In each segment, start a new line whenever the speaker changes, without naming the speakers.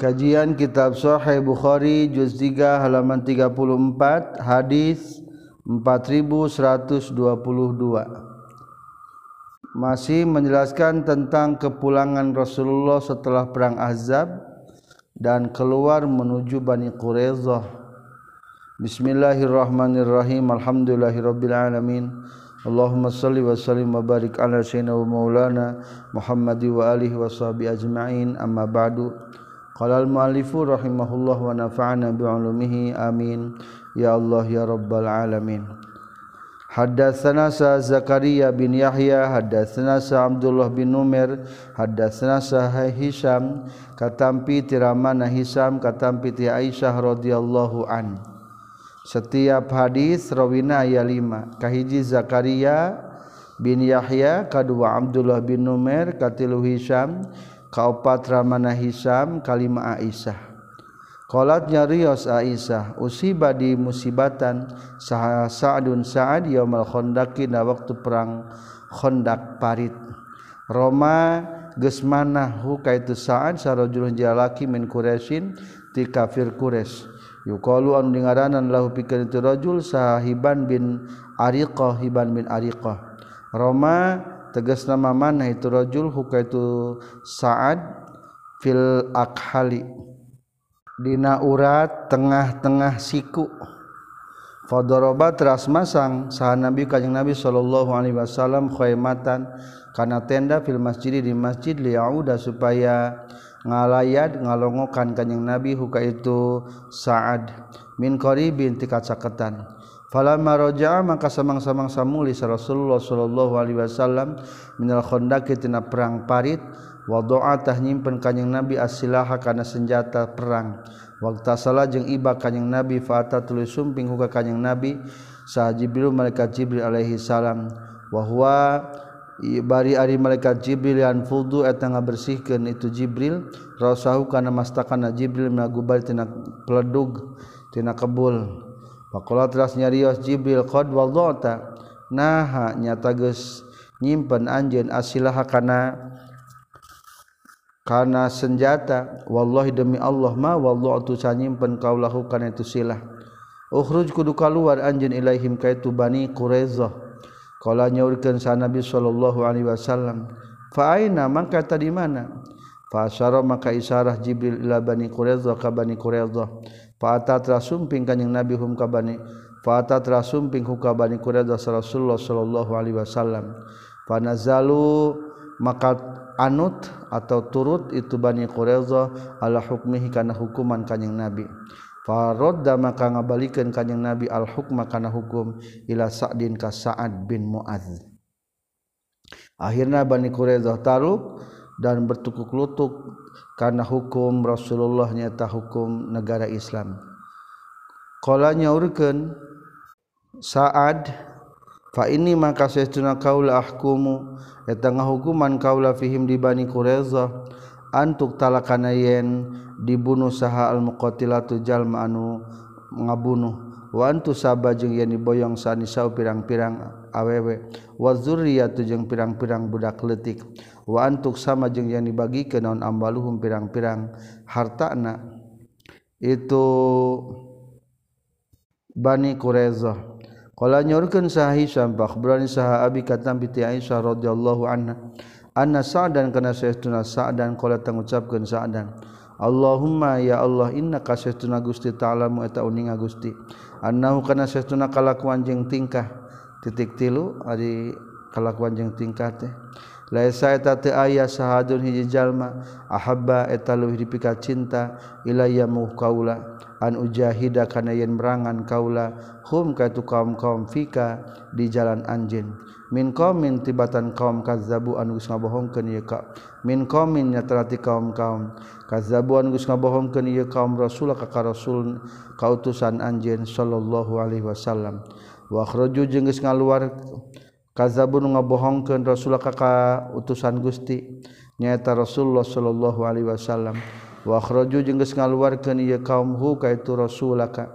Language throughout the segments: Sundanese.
Kajian Kitab Sahih Bukhari juz 3 halaman 34 hadis 4122. Masih menjelaskan tentang kepulangan Rasulullah setelah perang Ahzab dan keluar menuju Bani Qurayzah. Bismillahirrahmanirrahim. Alhamdulillahirabbil. Allahumma salli wa sallim wa barik ala sayyidina wa maulana Muhammadi wa alihi wa sahbihi ajma'in. Amma ba'du. Qala al-mu'allifu rahimahullah wa nafa'ana bi'ulumihi amin. Ya Allah ya rabbal alamin. Haddatsana sa Zakaria bin Yahya haddatsana sa Abdullah bin Numer haddatsana sa Hisham katampi tiramana Hisham katampi ti Aisyah radhiyallahu an Setiap hadis rawina aya 5 kahiji Zakaria bin Yahya kadua Abdullah bin Numer katilu Hisham kaupat ramana Hisam kalima Aisyah. Qalatnya Riyos Aisyah usiba di musibatan saha Sa'dun Sa'ad yaumal khondaki na waktu perang khondak parit. Roma geus hu kaitu Sa'ad sarajulun jalaki min Quraisyin ti kafir Quraisy. Yuqalu an dingaranan lahu pikeun itu rajul sahiban bin Ariqah hiban bin Ariqah. Roma tegas nama mana itu rajul huka itu saat fil akhali. Dina urat tengah-tengah siku. Fadoroba teras masang sah Nabi kajing Nabi Shallallahu Alaihi Wasallam khaymatan karena tenda fil masjid di masjid liyauda supaya ngalayat ngalongokan kajing Nabi huka itu saat min qaribin tikat saketan Falamaroja maka samang-samang samuli Rasulullah sallallahu Alaihi Wasallam minal khondaki tina perang parit wa doatah nyimpen kanjing Nabi asilaha kana senjata perang. Waktu salah jeung iba kanyang Nabi fata tulis sumping huka kanyang Nabi sah Jibril malaikat Jibril alaihi salam. Wa huwa bari ari malaikat Jibril yang fudu eta ngabersihkeun itu Jibril rasahu kana mastakana Jibril mina gubar tina peledug tina kebul. Pakola teras nyarios Jibril kod wallata naha nyata geus nyimpen anjen asilah karena karena senjata. Wallahi demi Allah ma wallahu tu sanyimpen kaulahu kana itu silah. Ukhruj kudu kaluar anjen ilaihim kaitu bani quraizah. Qala nyaurkeun sa nabi sallallahu alaihi wasallam fa aina mangka tadi mana? Fa asyara maka isarah jibril ila bani quraizah ka bani quraizah. Qureza sumping kanjing nabi hum kabani fata sumping huka bani Quraidah Rasulullah sallallahu alaihi wasallam. Fanazalu maka anut atau turut itu bani Quraidah ala hukmihi kana hukuman kanjing nabi. Farodda maka ngabalikeun kanjing nabi al hukma kana hukum ila Sa'din ka Sa'ad bin Mu'adz. Akhirnya bani Quraidah taruh dan bertukuk lutut karena hukum Rasulullah nyata hukum negara Islam. Kala nyaurkeun Sa'ad fa ini maka saytuna kaula ahkumu eta ngahukuman kaula fihim di Bani Quraizah antuk talakana yen dibunuh saha al muqatilatu jalma anu ngabunuh wa antu saba jeung yen diboyong sanisau pirang-pirang awewe wa zurriyatu jeung pirang-pirang budak leutik. waantuk sama jeung yang dibagi ke naon ambaluhum pirang-pirang hartana itu Bani Qurezah Kala nyorkeun sahi sampah berani saha abi katam piti Aisyah radhiyallahu anha anna sa'dan kana saestuna sa'dan qala tangucapkeun sa'dan Allahumma ya Allah inna kasestuna Gusti ta'lamu eta uning Gusti annahu kana saestuna kalakuan jeung tingkah. Titik tilu ari kalakuan jeung tingkah teh. aya sahun hijjallma ahaba eta dipika cinta Iaya mu kaula an ujahida kana yen merangan kaula hum ka tu kaum kaum fika di jalan anjin. Min qaumin tibatan kaum kazzabu an geus ngabohongkeun ieu ka min qaumin nyatarati kaum kaum kazzabu an geus ngabohongkeun ieu kaum rasul ka rasul kautusan anjeun sallallahu alaihi wasallam. Wa akhruju jeung geus ngaluar kazabun ngabohongkeun rasul ka utusan Gusti. Nyaeta Rasulullah sallallahu alaihi wasallam. Wa akhraju jeung geus ngaluarkeun ieu kaum hu ka itu rasulaka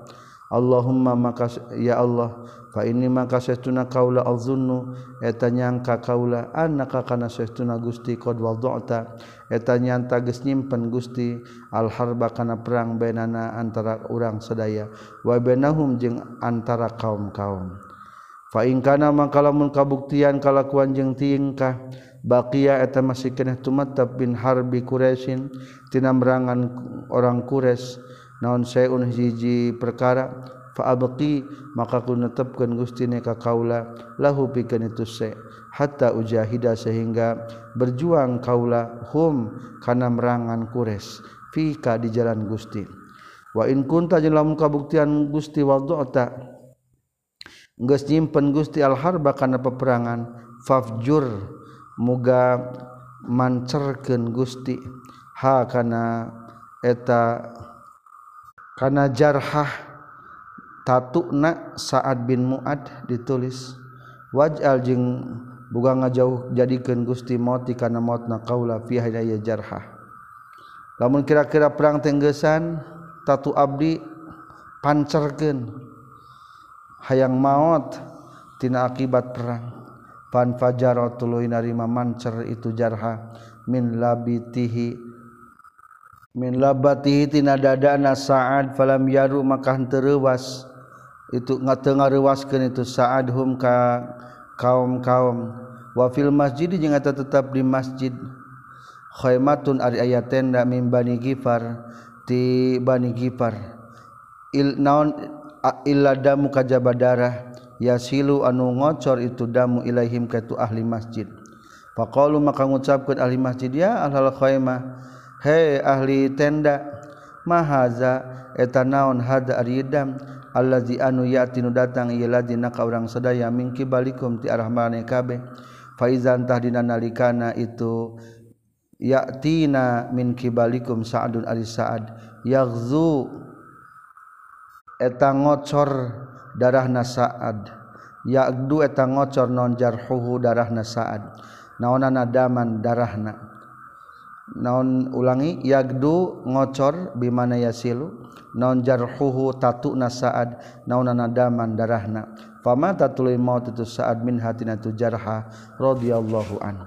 Allahumma maka ya Allah fa inni maka saestuna kaula alzunnu. Eta nyangka kaula annaka kana saestuna Gusti qad wada'ta. Eta nyanta geus nyimpen Gusti al harba kana perang bainana antara urang sadaya. Wa bainahum jeung antara kaum-kaum. faingkana mangka lamun kabuktian kalakuan jeung tingkah baqiya eta masih keneh tumatab bin harbi Quraisyin tina merangan orang Quraisy. Naon saeun hiji perkara? Fa abqi maka ku netepkeun Gusti ka kaula lahu pikeun itu se. Hatta ujahida sehingga berjuang kaula hum kana merangan Quraisy fika di jalan Gusti. Wa in kunta jeung lamun kabuktian Gusti wadota geus nyimpen Gusti al-harba kana peperangan fafjur muga mancerkeun Gusti. Ha kana eta kana jarhah tatuna Sa'ad bin Mu'ad ditulis. Waj'al jeung buga ngajauh jadikeun Gusti maut kana mautna qaula fi hidayah jarhah. Lamun kira-kira perang tenggesan tatu abdi pancerkeun. hayang maut tina akibat perang. Pan fajaro tuluy narima mancer itu jarha min labitihi. Min labatihi tina dadana sa'ad falam yaru maka tereuwas. Itu ngatengareuwaskeun itu sa'ad hum ka kaum-kaum. Wa fil masjid jeung eta tetap di masjid. Khaimatun ari aya tenda min bani gifar ti bani gifar il naon illa damu kajaba darah yasilu anu ngocor itu damu ilaihim ka tu ahli masjid. Faqalu maka ngucapkeun ahli masjid ya ahlal khaimah he ahli tenda mahaza eta naon hada aridam allazi anu yati nu datang ieu ladina ka urang sadaya mingki balikum ti arah mane kabeh. Fa izan tahdina nalikana itu yatina min kibalikum sa'dun ali sa'ad. Yaghzu etang ngocor darah nasaad yadu etang ngocor nonjarhuhu darah nasaad naonan nadaman darahna. Naon ulangi? Yagdu ngocor bimana yasilu. Naon jarhuhu tatu nasaad naon nadaman darahna. Fama tatului maut itu saad min hatina tu jarha radhiyallahu an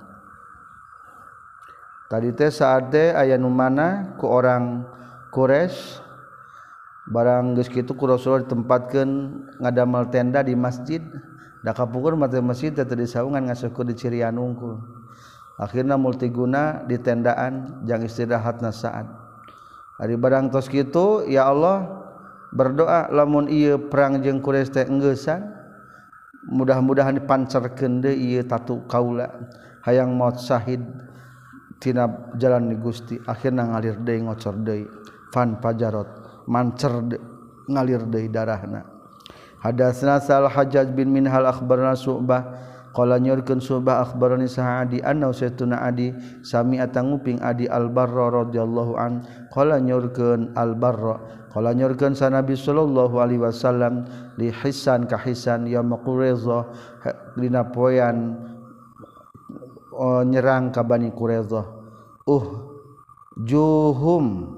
tadi teh saat teh aya nu mana ku orang Quraisy barang geus kitu ku Rasulullah ditempatkeun ngadamel tenda di masjid. Da kapukur mata masjid teh teu disaungan ngasukeun di cirian unggul akhirna multiguna di tendaan jang istirahatna saat. Hari barang tos kitu ya Allah berdoa lamun ieu perang jeung Quraisy teh enggesan mudah-mudahan dipancerkeun deui ieu tatu kaula. Hayang maut syahid tina jalan ni Gusti akhirna ngalir deui ngocor deui fan pajarot mancer ngalir dari darahna. Hadasna sal hajaj bin minhal akhbarna su'bah Qala nyurkeun subah akhbarani sahadi anna saytuna adi sami atanguping adi al-barra radhiyallahu an. Qala nyurkeun al-barra. Qala nyurkeun sa nabi sallallahu alaihi wasallam li hisan ka hisan ya maqureza dina poean uh, nyerang ka bani qureza uh juhum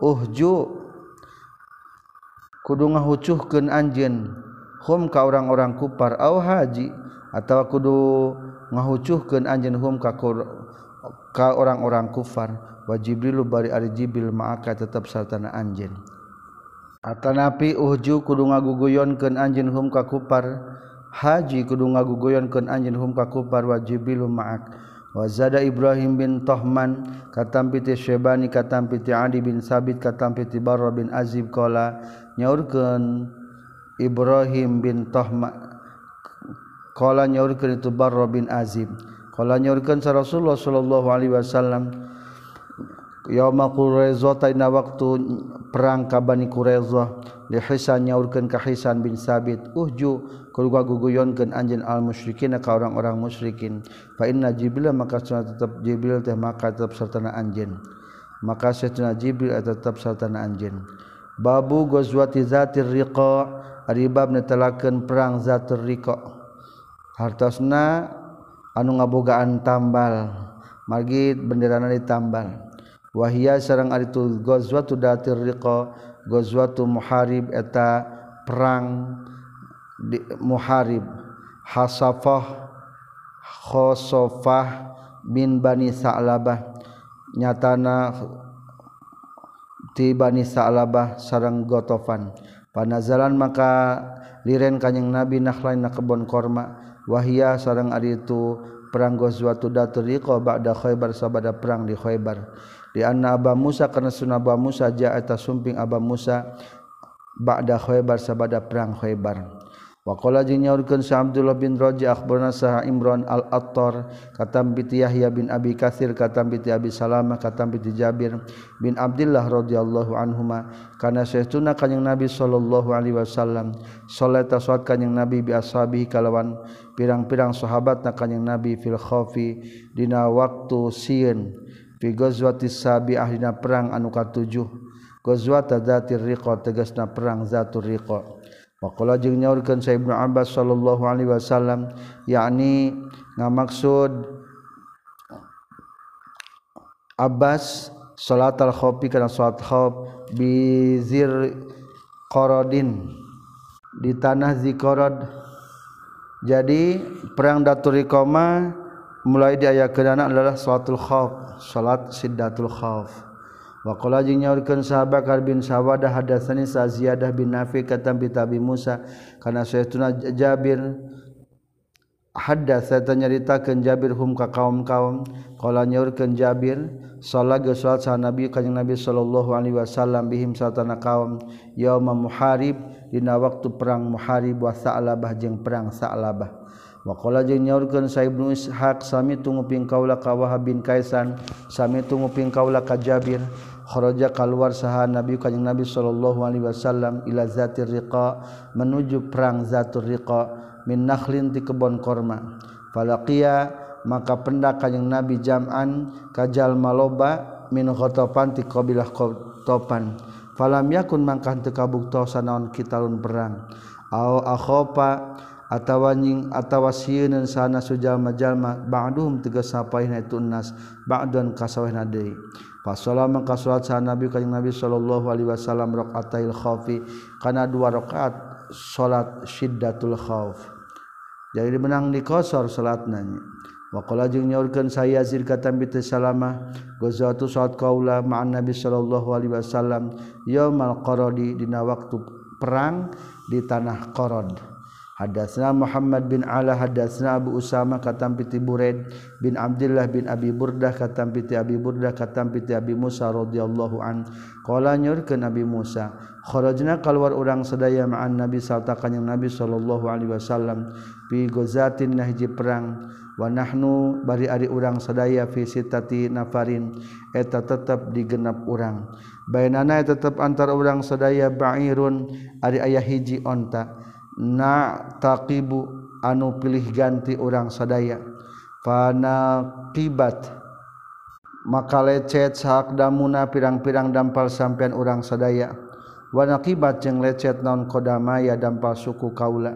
uh ju kudu ngahucuhkeun anjeun. Hum ka orang-orang kufar au haji atau kudu ngahucuhkeun anjeun hum ka ka orang-orang kufar wa jibrilu bari ari jibril ma'aka tetap sartana anjeun. Atanapi uhju kudu ngaguguyonkeun anjeun hum ka kufar haji kudu ngaguguyonkeun anjeun hum ka kufar wa jibrilu ma'aka wazada Ibrahim bin Tohman katampiti Syebani katampiti Adi bin Sabit katampiti Barra bin Azib kola nyaurkeun Ibrahim bin Tohman kola nyaurkeun itu Barra bin Azib. Kola nyaurkeun sa Rasulullah sallallahu alaihi wasallam yauma Quraiza taina waktu perang ka Bani Quraiza li Hisan nyaurkeun ka Hisan bin Sabit. Uhju keluar guguyonkeun anjeun al musyrikin ka orang-orang musyrikin. Fa inna jibril maka tetap jibril teh maka tetap sartana anjeun. Maka satuna jibril tetap sartana anjeun. Babu ghazwati zatir riqa ari bab netelakeun perang zatir riqa. Hartosna anu ngabogaan tambal margi benderana ditambal wahia sareng ari tu ghazwatu zatir riqa ghazwatu muharib eta perang di muharib hasafahkhosofah bin Bani Sa'labah. Nyatana ti Bani Sa'labah sarang gotofan. Panazalan maka liren kanyang Nabi nakhlain na kebon korma. Wahia sarang ari itu perang Ghazwatu Datriqa ba'da Khaybar sabada perang di Khaybar. Di anna Aba Musa karena sunnah Aba Musa ja'ata sumping Aba Musa ba'da Khaybar sabada perang Khaybar Wakola jeung nyaurkeun Sa Abdullah bin Raji akhbarna Sa Imran al Attar katam bi Yahya bin Abi Katsir katam bi Abi Salamah katam bi Jabir bin Abdullah radhiyallahu anhuma kana saytuna kanjing Nabi sallallahu alaihi wasallam salat tasawat kanjing Nabi bi ashabi kalawan pirang-pirang sahabatna kanjing Nabi fil khafi dina waktu sieun fi ghazwati sabi'ah dina perang anu katujuh. Ghazwata dzatir riqa tegasna perang zatur riqa. Waqala jeung nyaurkeun sa Ibnu Abbas sallallahu alaihi wasallam yakni ngamaksud Abbas salat al-khofi kana salat khof bizir qaradin di tanah zikorod jadi perang datul koma mulai diayakeun adalah salatul khauf salat siddatul khauf Wakola jeng nyaurkeun sahabat Karbin bin Sawadah hadatsani saziyadah bin Nafi katam bi Tabi Musa. Karena saytuna Jabir hadatsa nyaritakeun Jabir hum ka kaum-kaum. Qala nyaurkeun Jabir salat geus salat sa Nabi kanjing Nabi sallallahu alaihi wasallam bihim satana kaum yauma muharib dina waktu perang muharib wa sa'labah jeung perang sa'labah. Wakola jeung nyaurkeun Sa Ibnu Ishaq sami tunggu ping kaula ka Wahab bin Kaisan sami tunggu ping kaula ka Jabir. kharaja keluar saha Nabi kanjeng Nabi sallallahu alaihi wasallam ila zatir riqa menuju perang zatur riqa min nakhlin ti kebon korma. Falaqiya maka pendak kanjeng Nabi jam'an kajal maloba min khotopan ti qabilah khotopan falam yakun mangkah teu kabuktosan naon kitalun perang. Au akhopa atawa nying atawa sieun sana sujal-jalma ba'dhum tegas sapaina itu nas ba'dan kasawehna deui. Pasola mangka salat sa Nabi kanjing Nabi sallallahu alaihi wasallam rakaatil khaufi kana dua rakaat salat syiddatul khauf. Jadi menang dikosor salat nanya. Wa qala jeung nyaurkeun saya Yazid ka bi salama gozatu salat kaula ma'an Nabi sallallahu alaihi wasallam yaumal qaradi dina waktu perang di tanah Qarad. Hadatsna Muhammad bin Ala hadatsna Abu Usama katam piti Buraid bin Abdullah bin Abi Burdah katam piti Abi Burdah katam piti Abi Musa radhiyallahu an. Qala nyurkeun Abi Musa kharajna kalwar urang sadaya ma'an Nabi sarta kanjing Nabi sallallahu alaihi wasallam fi gozatin nahji perang. Wa nahnu bari ari urang sadaya fi sitati nafarin. Eta tetep digenep urang. Bainana tetep antar urang sadaya ba'irun ari ayah hiji onta. na takibu anu pilih ganti orang sadaya. Panakibat maka lecet sahak damuna pirang-pirang dampal sampean orang sadaya. Wanakibat jeung lecet non kodamaya dampal suku kaula.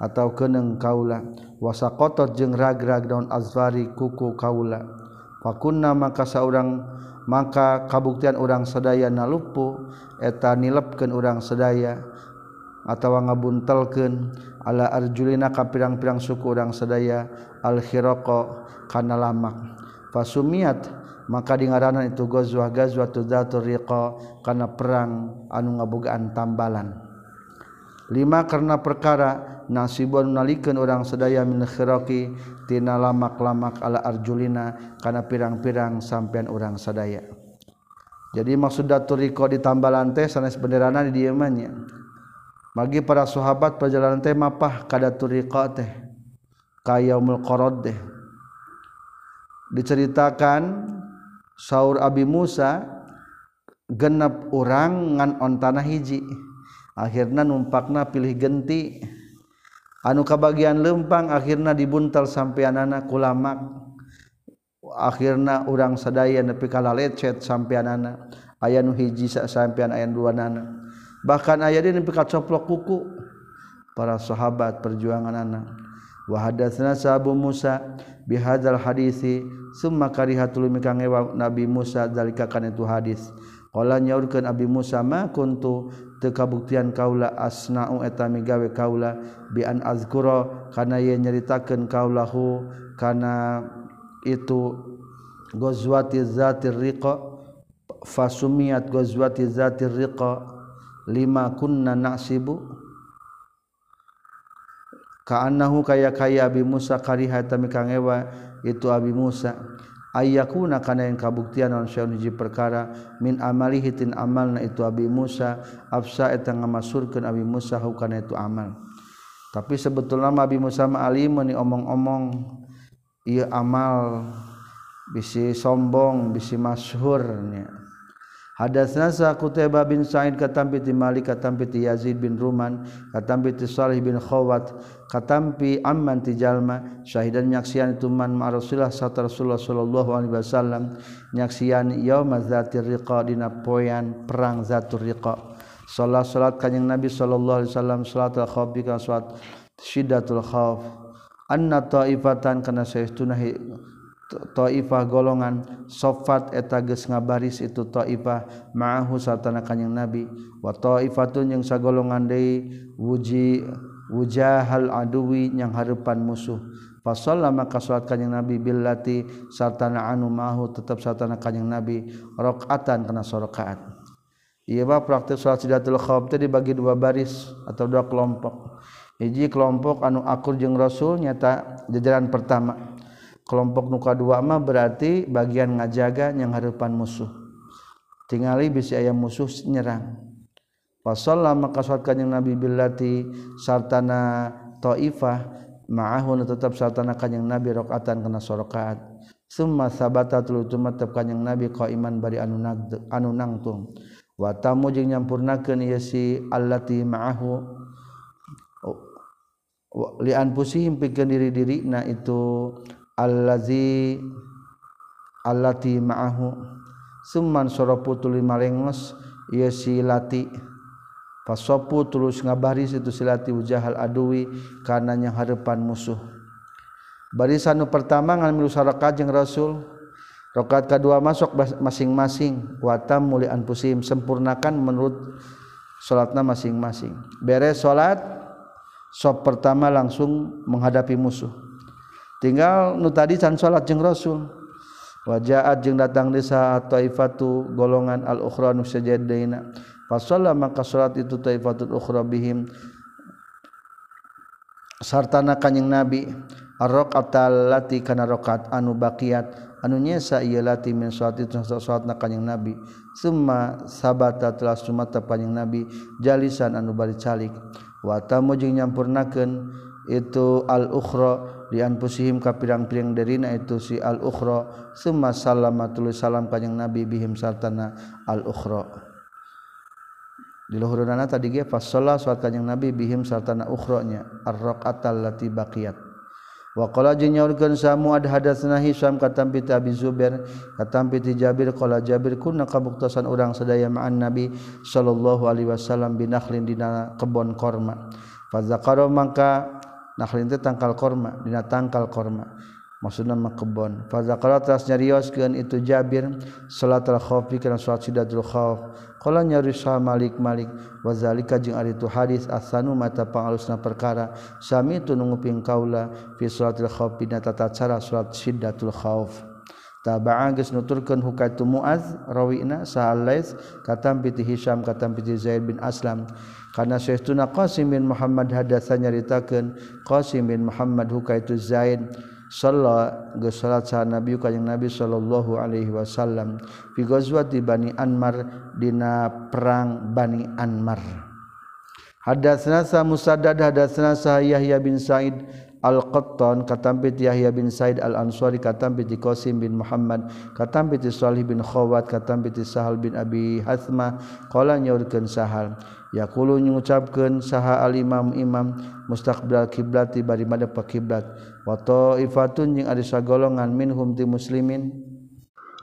Atau keneng kaula. Wasa kotor jeung ragrag daun azvari kuku kaula. Fakunna maka saurang maka kabuktian orang sadaya nalupu eta nilepkeun orang sadaya. atau ngabuntelken ala arjulina ka pirang-pirang suku orang sedaya alhiroko kana lamak. Fasumiat maka di ngaranan itu gozwah gazwah tu datur riqa kana perang anu ngabogaan tambalan. Lima karena perkara nasibun nalikeun orang sedaya min khiraqi tina lamak-lamak ala arjulina kana pirang-pirang sampean orang sedaya jadi maksud datur riqa di tambalan teh sanes benderana di dieu mah bagi para sahabat perjalanan teh mapah kada turiqa teh kayaumul qarad teh. Diceritakan Saur Abi Musa genep orang ngan ontana hiji akhirnya numpakna pilih genti. Anu kabagian lempang akhirnya dibuntal sampai anak kulamak akhirnya orang sadaya nepi kala lecet sampai anak ayah nu hiji sampai ayah dua anak bahkan ayat ini pikat coplok kuku. Para sahabat perjuangan anak wa hadatsna Abu Musa bihadzal hadisi summa karihatul mikang Nabi Musa zalika kana itu hadis. Nyaurkan Abi Musama kuntu? Tekabuktian kaula asnau etami gawe kaula bian azkuro karena ia nyeritakan kaulahu karena itu gozwati zatir riqa fasumiat gozwati zatir riqa lima kunna nasibu. Kaanahu kaya kaya Abi Musa kariha etami kangewa itu Abi Musa. Ayakuna kana yang kabuktian non syaun hiji perkara min amali hitin amal na itu Abi Musa afsa eta ngamasurkeun Abi Musa hukana itu amal. Tapi sebetulnya Abi Musa ma alim ni omong-omong. Ieu amal bisi sombong bisi masyhur nya Hadatsna sa Qutaibah bin Sa'id katampi ti Malik katampi ti Yazid bin Ruman katampi ti Salih bin Khawat katampi Amman ti Jalma. Syahidan nyaksian itu man ma Rasulullah sarta Rasulullah sallallahu alaihi wasallam. Nyaksian yaumaz zatir riqa dina poean perang zatur riqa. Salat salat kanjing Nabi sallallahu alaihi wasallam salat al-khauf ka salat syiddatul khauf anna ta'ifatan kana saytunahi Taifah golongan sofat eta geus ngabaris itu Taifah ma'ahu satana kanjing Nabi wa Taifatun jeung sagolongan deui wuji wujahal aduwi yang harapan musuh Fasallah maka salat kanjing Nabi billati satana anu mahu tetap satana kanjing Nabi rakaatan kana sorokaat. Ieu mah praktik salat sidatul khauf teh dibagi dua baris atau dua kelompok. Hiji kelompok anu akur jeung Rasul nyata jajaran pertama. Kelompok nuka dua mah berarti bagian ngajaga yang harapan musuh. Tinggali bisa ayam musuh nyerang. Pasal maka suatkan yang Nabi Billati sartana ta'ifah ma'ahun tetap sartana kanyang Nabi rokatan kena sorokaat. Summa sabata tulu tumatap kanyang Nabi iman bari anu, anu nangtung. Watamu jeng nyampurnakan iya si allati ma'ahu. Lian pusihim pikir diri-diri na itu allazi allati ma'ahu. Summan sarapu tuluy malengos ieu si lati. Fasopu tulus ngabaris itu silati ujahal adui karena yang hadapan musuh. Barisan nu pertama milu sarakaat jeung rasul. Rakaat kedua masuk masing-masing. Watam mulian pusim sempurnakan menurut salatna masing-masing. Beres salat sop pertama langsung menghadapi musuh tinggal nu tadi can salat jeung rasul. Wajaat jeung datang di taifatu golongan al ukhra nu sajadaina. Fasalla maka salat itu taifatul ukhra bihim. Sartana kanjing nabi ar-raqatal lati kana rakaat anu baqiyat anu nyesa ieu lati min salat itu salatna kanjing nabi. Summa sabata telah sumata panjang nabi jalisan anu bari calik. Wa tamu jeung nyampurnakeun itu al ukhra pusihim ka pirang-pirang derina itu si al-ukhra summa salama tulis salam kanjing nabi bihim sartana al-ukhra. Di luhurana tadi ge pas salat salat kanjing nabi bihim sartana ukhranya ar-raqatal lati baqiyat. Wa qala jinyaurkeun samu ad hadatsna hisam katam piti abi zubair katam piti jabir qala jabir kunna kabuktasan urang sadaya ma'an nabi sallallahu alaihi wasallam binakhlin dina kebon korma. Fazakaro maka nakhlin teh tangkal korma dina tangkal korma. Maksudna mah kebon. Fa zakara tas nyarioskeun itu Jabir salatul khaufi kana salat sidatul khauf qala nyarisa Malik Malik wa zalika jeung ari tu hadis asanu mata pangalusna perkara sami tu nunguping kaula fi salatul khauf dina tata cara salat sidatul khauf Taba'an geus nuturkeun hukaitu Muaz rawina sa'al Lais katam piti Hisam katam piti Zaid bin Aslam. Karena Syekhuna Qasim bin Muhammad hadasa nyaritakeun Qasim bin Muhammad huka itu Zaid salla geus salat sa Nabi ka Nabi sallallahu alaihi wasallam fi ghazwati Bani Anmar dina perang Bani Anmar. Hadatsna sa Musaddad hadatsna sa Yahya bin Said Al-Qattan katampit Yahya bin Said Al-Ansari katampit Qasim bin Muhammad katampit Salih bin Khawat katampit Sahal bin Abi Hathmah qala nyaurkeun Sahal yakulu ngucapkeun saha al-imam imam mustaqbil kiblati bari madep ka kiblat. Wa taifatun jeung ari sagolongan minhum ti muslimin.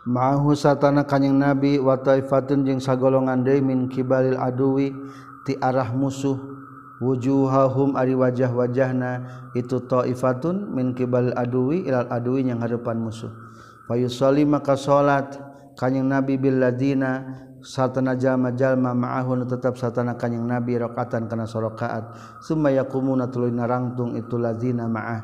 Ma'ahu satana kanjing nabi wa taifatun jeung sagolongan deui min kibalil aduwi ti arah musuh. Wujuhahum ari wajah-wajahna itu taifatun min kibal aduwi ilal aduwi yang hadapan musuh. Fa yusalli maka salat kanjing nabi bil ladina satana jalma-jalma ma'ahun tetap satana kanyang nabi rakaatan kana sorokaat. Summa yakumuna tuluy narangtung itu lazina ma'ah.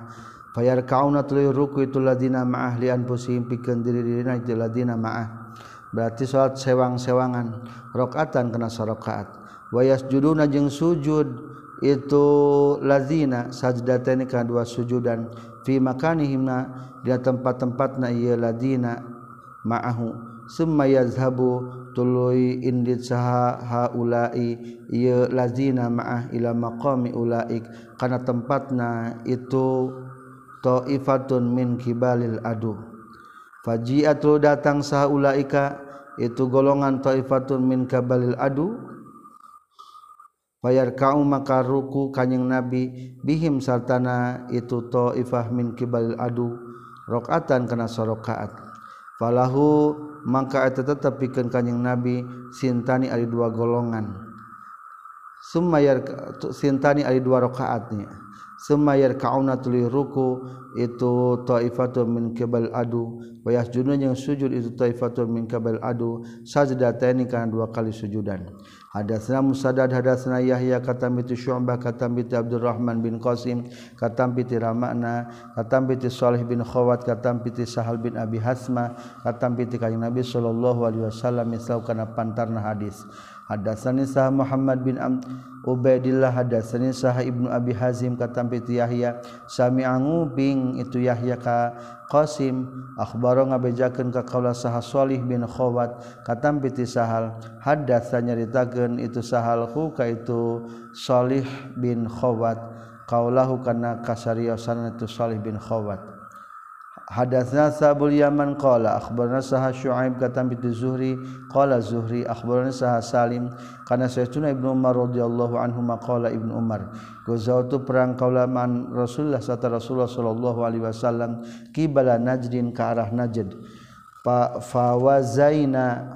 Fayar kauna tuluy ruku itu lazina ma'ah li anfusihim pikeun diri dirina itu lazina ma'ah. Berarti salat sewang-sewangan rakaatan kana sorokaat. Wa yasjuduna jeung sujud itu lazina sajdatani kana dua sujudan. Fi makanihimna di tempat-tempatna ieu lazina ma'ahu. Summa yazhabu tulu indit saha haulai ia lazina ma'ah ila maqami ulaik. Karena tempatna itu ta'ifatun min kibalil adu. Faji'atu datang saha ulaika itu golongan ta'ifatun min kabalil adu. Bayar kaum maka ruku kanyang nabi bihim sartana itu ta'ifah min kibalil adu. Rakaatan kana sorokaat falahu maka itu tetap bikin kanyang nabi sintani ada dua golongan. Semayar sintani ada dua rakaatnya. Semayar kauna tuli ruku itu taifatun min kibal adu. Wa yasjudun yang sujud itu taifatun min kibal adu. Sajdatani kana dua kali sujudan Hadatsna Musaddad hadatsna Yahya katam bi Syu'bah katam bi Abdurrahman bin Qasim katam bi Ramana katam bi Shalih bin Khawat katam bi Sahal bin Abi Hasma katam bi kanjeng Nabi sallallahu alaihi wasallam misal kana pantarna hadis. Hadatsani sah Muhammad bin Am Ubaidillah. Hadatsani sah Ibnu Abi Hazim katampi tu Yahya sami anguping itu Yahya ka Qasim akhbaro ngabejakeun ka kaula sah Shalih bin Khawat. Katampi ti Sahal hadatsa nyaritakeun itu Sahal ku ka itu Shalih bin Khawat. Kaulahu kana kasariosan itu Shalih bin Khawat. Hadatsna Sabul Yaman qala akhbarna Sah Syuaib katam bi Zuhri qala Zuhri akhbarna Sah Salim kana Sayyiduna Ibnu Umar radhiyallahu anhu maqala Ibnu Umar gazawtu perang kaulaman Rasulullah serta Rasulullah sallallahu alaihi wasallam qibala Najdin ka arah Najd. Fa fawazaina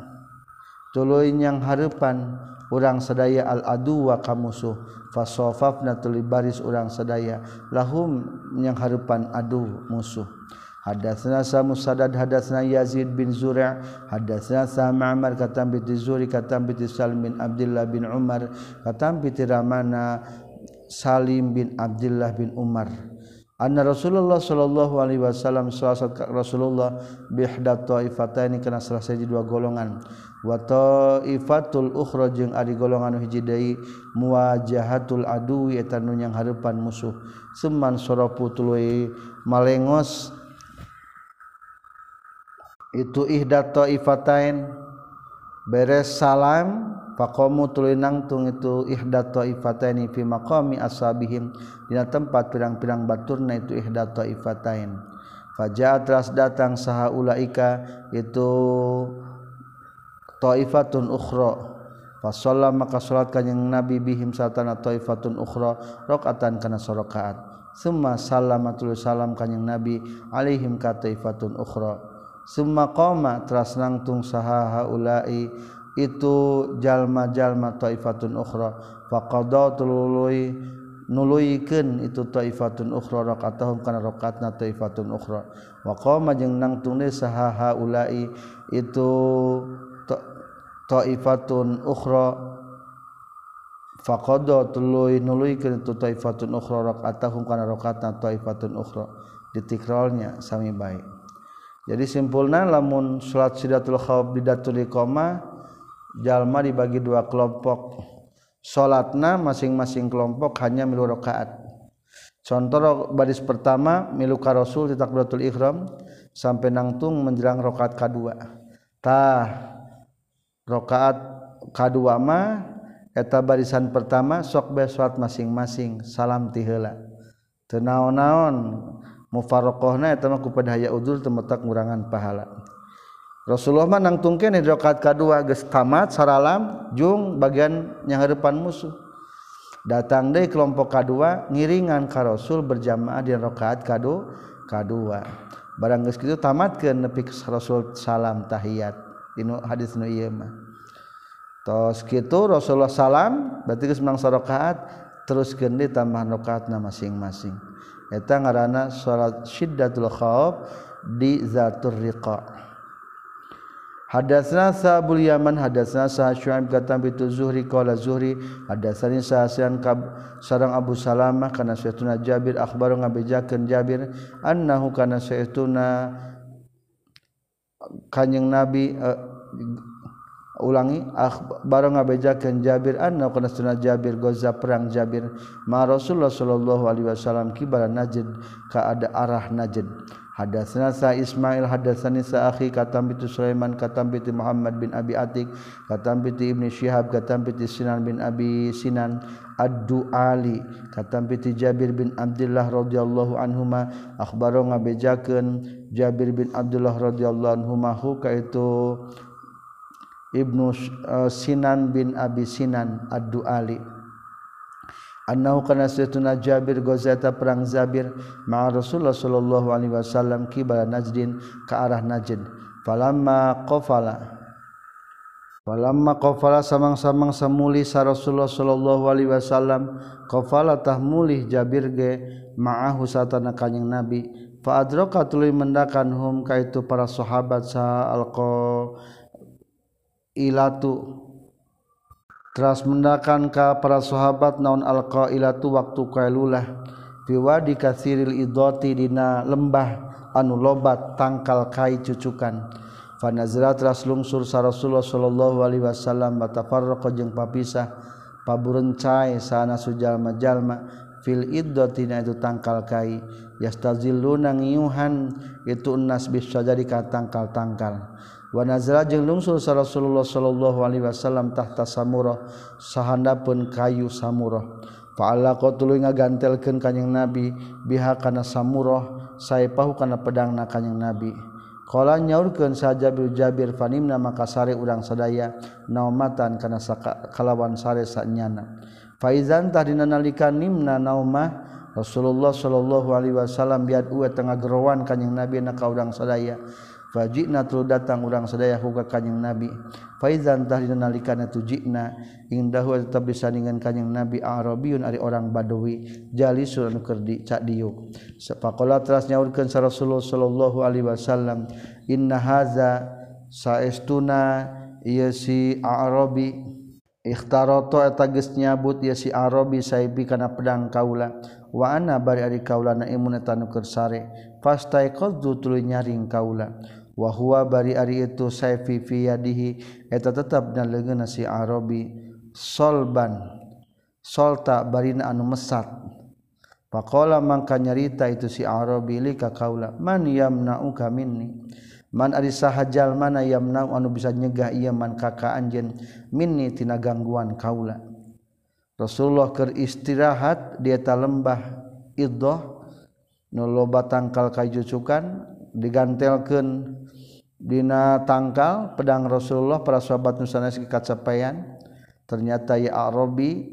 tuluy yang hareupan urang sadaya al adu wa kamusuh. Fasofafna tuluy baris urang sadaya lahum yang hareupan adu musuh. Hadatsna sa Musaddad hadatsna Yazid bin Zura' hadatsna sa Ma'mar katam bi Zuri katam bi Salim bin Abdullah bin Umar katam bi Ramana Salim bin Abdullah bin Umar. Anna Rasulullah sallallahu alaihi wasallam salasat Rasulullah bihda taifataini kana salah saji dua golongan. Wa taifatul ukhra jeung ari golongan hiji deui muwajahatul adui eta nu yang harepan musuh. Seman soropu tuluy malengos itu ihda taifatain. Beres salam faqamu tuluy nangtung itu ihda taifataini fi maqami ashabihim. Dina tempat pirang-pirang baturna itu ihda taifatain. Fajaat ras datang saha ulaika itu taifatun ukhra. Fasalla maka salat kanjing Nabi bihim satana taifatun ukhra rakaatan kana sarakaat. Summa sallamatul salam kanjing Nabi alaihim ka taifatun ukhra Summa qama teras nangtung saha haula'i itu jalma-jalma taifatun ukhra. Faqada tulului nuluyikeun itu taifatun ukhra rakaatahum kana rakaatna taifatun ukhra. Wa qama jeung nangtung deui saha haula'i itu taifatun ukhra. Faqada tuluy nuluyikeun itu taifatun ukhra rakaatahum kana rakaatna taifatun ukhra. Ditikralnya sami baik jadi simpulna lamun salat sidatul khawf didatul iqamah jalma dibagi dua kelompok. Salatna masing-masing kelompok hanya milu rakaat. Contoh baris pertama milu ka rasul di takbiratul ihram sampai nangtung menjelang rakaat kedua. Tah rakaat kedua mah eta barisan pertama sok be salat masing-masing salam tiheula teu naon-naon mufaroqohna eta mah kupada haya udzur teu metak ngurangan pahala. Rasulullah mah nangtung kene rakaat kadua geus tamat saralam jung bagian nyanghareupan musuh. Datang deui kelompok kadua ngiringan ka Rasul berjamaah di rakaat kadu kadua barang geus kitu tamatkeun nepi ka Rasul salam tahiyat dinu hadis nu ieu mah. Tos kitu Rasulullah salam berarti geus menang sarakaat terus kendi tambah rakaatna masing-masing. eta ngaranna salat syiddatul khauf di zatur riqa. Hadatsna Sa'bul Yaman hadatsna Sa'ad Syu'aib katam bitu Zuhri qala Zuhri. Hadatsani Sa'an kab sareng Abu Salamah kana saytuna Jabir? Akhbaru ngabejakeun Jabir annahu kana saytuna kanjing Nabi uh, ulangi ah, barang ngabejakeun Jabir anna kana sunah Jabir goza perang Jabir. Ma Rasulullah sallallahu alaihi wasallam kibara Najd ka ada arah Najd. Hadatsna sa Ismail hadatsani sa akhi katam bi Sulaiman katam bi Muhammad bin Abi Atik katam bi Ibnu Syihab katam bi Sinan bin Abi Sinan Ad-Duali katam bi Jabir bin Abdullah radhiyallahu anhuma. Akhbaro ngabejakeun Jabir bin Abdullah radhiyallahu anhuma hu ka itu Ibnu uh, Sinan bin Abi Sinan Ad-Du'ali. Karena Jabir gozeta perang Zabir ma Rasulullah Shallallahu Alaihi Wasallam kibala Najdin ke arah Najd. Palama qfala palama qfala samang-samang samuli sa Rasulullah Shallallahu Alaihi Wasallam qfalatah mulih Jabir ge maahu satana kanyeng nabi. Faadroka tuluy mendakan hum kaitu para sahabat sa alqa ilatu teras mendakan ka para sahabat naon alqa ilatu waktu kailulah piwadi katsiril idoti dina lembah anu lobat tangkal kai cucukan. Fanazra teras lungsur sa Rasulullah sallallahu alaihi wasallam batafarraqa jeung papisah paburencai sana sujalma jalma fil iddotina itu tangkal kai. Yastazilluna ngiyuhan itu nas bisa jadi ka tangkal-tangkal. Wanazala jeung lungsul sa Rasulullah sallallahu alaihi wasallam tahta samurah sahandapun kayu samurah. Fa'ala qatulu ngagantelkeun kanjing Nabi biha kana samurah saepahu kana pedangna kanjing Nabi. Qala nyaurkeun saja bil Jabir fanimna maka sare urang sadaya naumatan kana kalawan sare sanyana. Faizan tahdina nalika nimna naumah Rasulullah sallallahu alaihi wasallam biad uwe tengah gerowan kanjing Nabi na ka urang sadaya. fajina tuluy datang urang sadaya huka kanjing nabi. Faizan tahdina nalikana tujina indahu tetap disandingan kanjing nabi arabiyun ari orang badawi jalisun anu keur dicak diuk. Sepaqala teras nyaurkeun sa rasulullah sallallahu alaihi wasallam inna haza saestuna ieu si arabi. Ikhtarata eta geus nyabut ieu si arabi saibi kana pedang kaula. Wa ana bari ari kaula na imun eta nu keur sare. Fastai qadzu tuluy nyaring kaula. wahwa bari ari itu saifi fi yadihi. Eta tetap na si arabi solban solta barina anu mesat. Faqala mangka nyarita itu si arabi lika kaula man yamna'uka minni? Man ari sahajal mana yamna'u anu bisa nyegah ieu man kaka anjeun? Minni tina gangguan kaula. Rasulullah keur istirahat di eta lembah iddah nu loba tangkal kajucukan digantelkan Dina tangka pedang Rasulullah para sahabat Nusanes kacapaian ternyata ya Arabi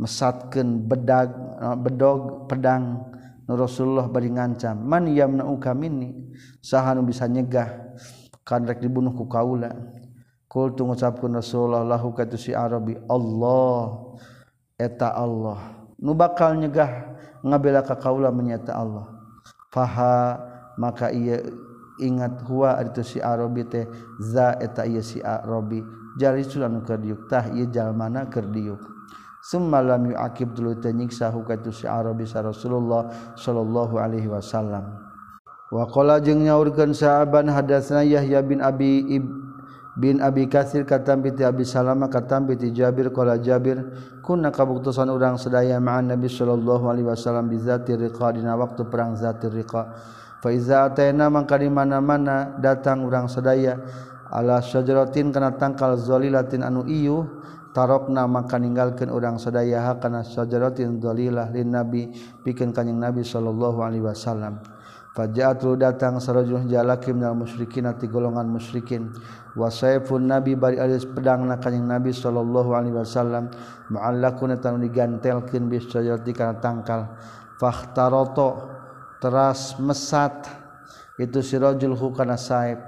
mesatkan bedag eh, bedog pedang Rasulullah bari ngancam man yamna'u kamini saha nu bisa nyegah kan rek dibunuh ku kaula. Kul tu ngucapkeun Rasulullah lahu katu si Arabi Allah eta Allah. Nu bakal nyegah ngabela ka kaula menyata Allah. Faha maka ia ingat huwa itu si Arabi teh za eta ieu si Arabi jari sulan keur diuk tah ieu jalmana keur diuk. Summa lam yuaqib dulu teh nyiksa huka itu si Arabi sa Rasulullah sallallahu alaihi wasallam. Wa qala jeung nyaurkeun sahaban hadatsna Yahya bin Abi Ib bin Abi Katsir katam bi Abi Salama katam bi Jabir. Qala Jabir kunna kabuktosan urang sedaya ma'an Nabi sallallahu alaihi wasallam bi zati riqa dina waktu perang zati riqa. faiza ataina mangka di mana-mana datang urang sadaya. Ala syajaratin kana tangkal zalilatin anu iyu tarokna maka ninggalkeun urang sadaya. Ha kana syajaratin zalilah lin nabi pikeun kanjing nabi sallallahu alaihi wasallam. Fajaat datang sarajul jalaki minal musyrikin ati golongan musyrikin. Wa sayfun nabi bari alis pedangna kanjing nabi sallallahu alaihi wasallam. Ma'allakun tanu digantelkeun bis syajarati kana tangkal. Fahtaroto teras mesat. Itu si rajul hu kana saib.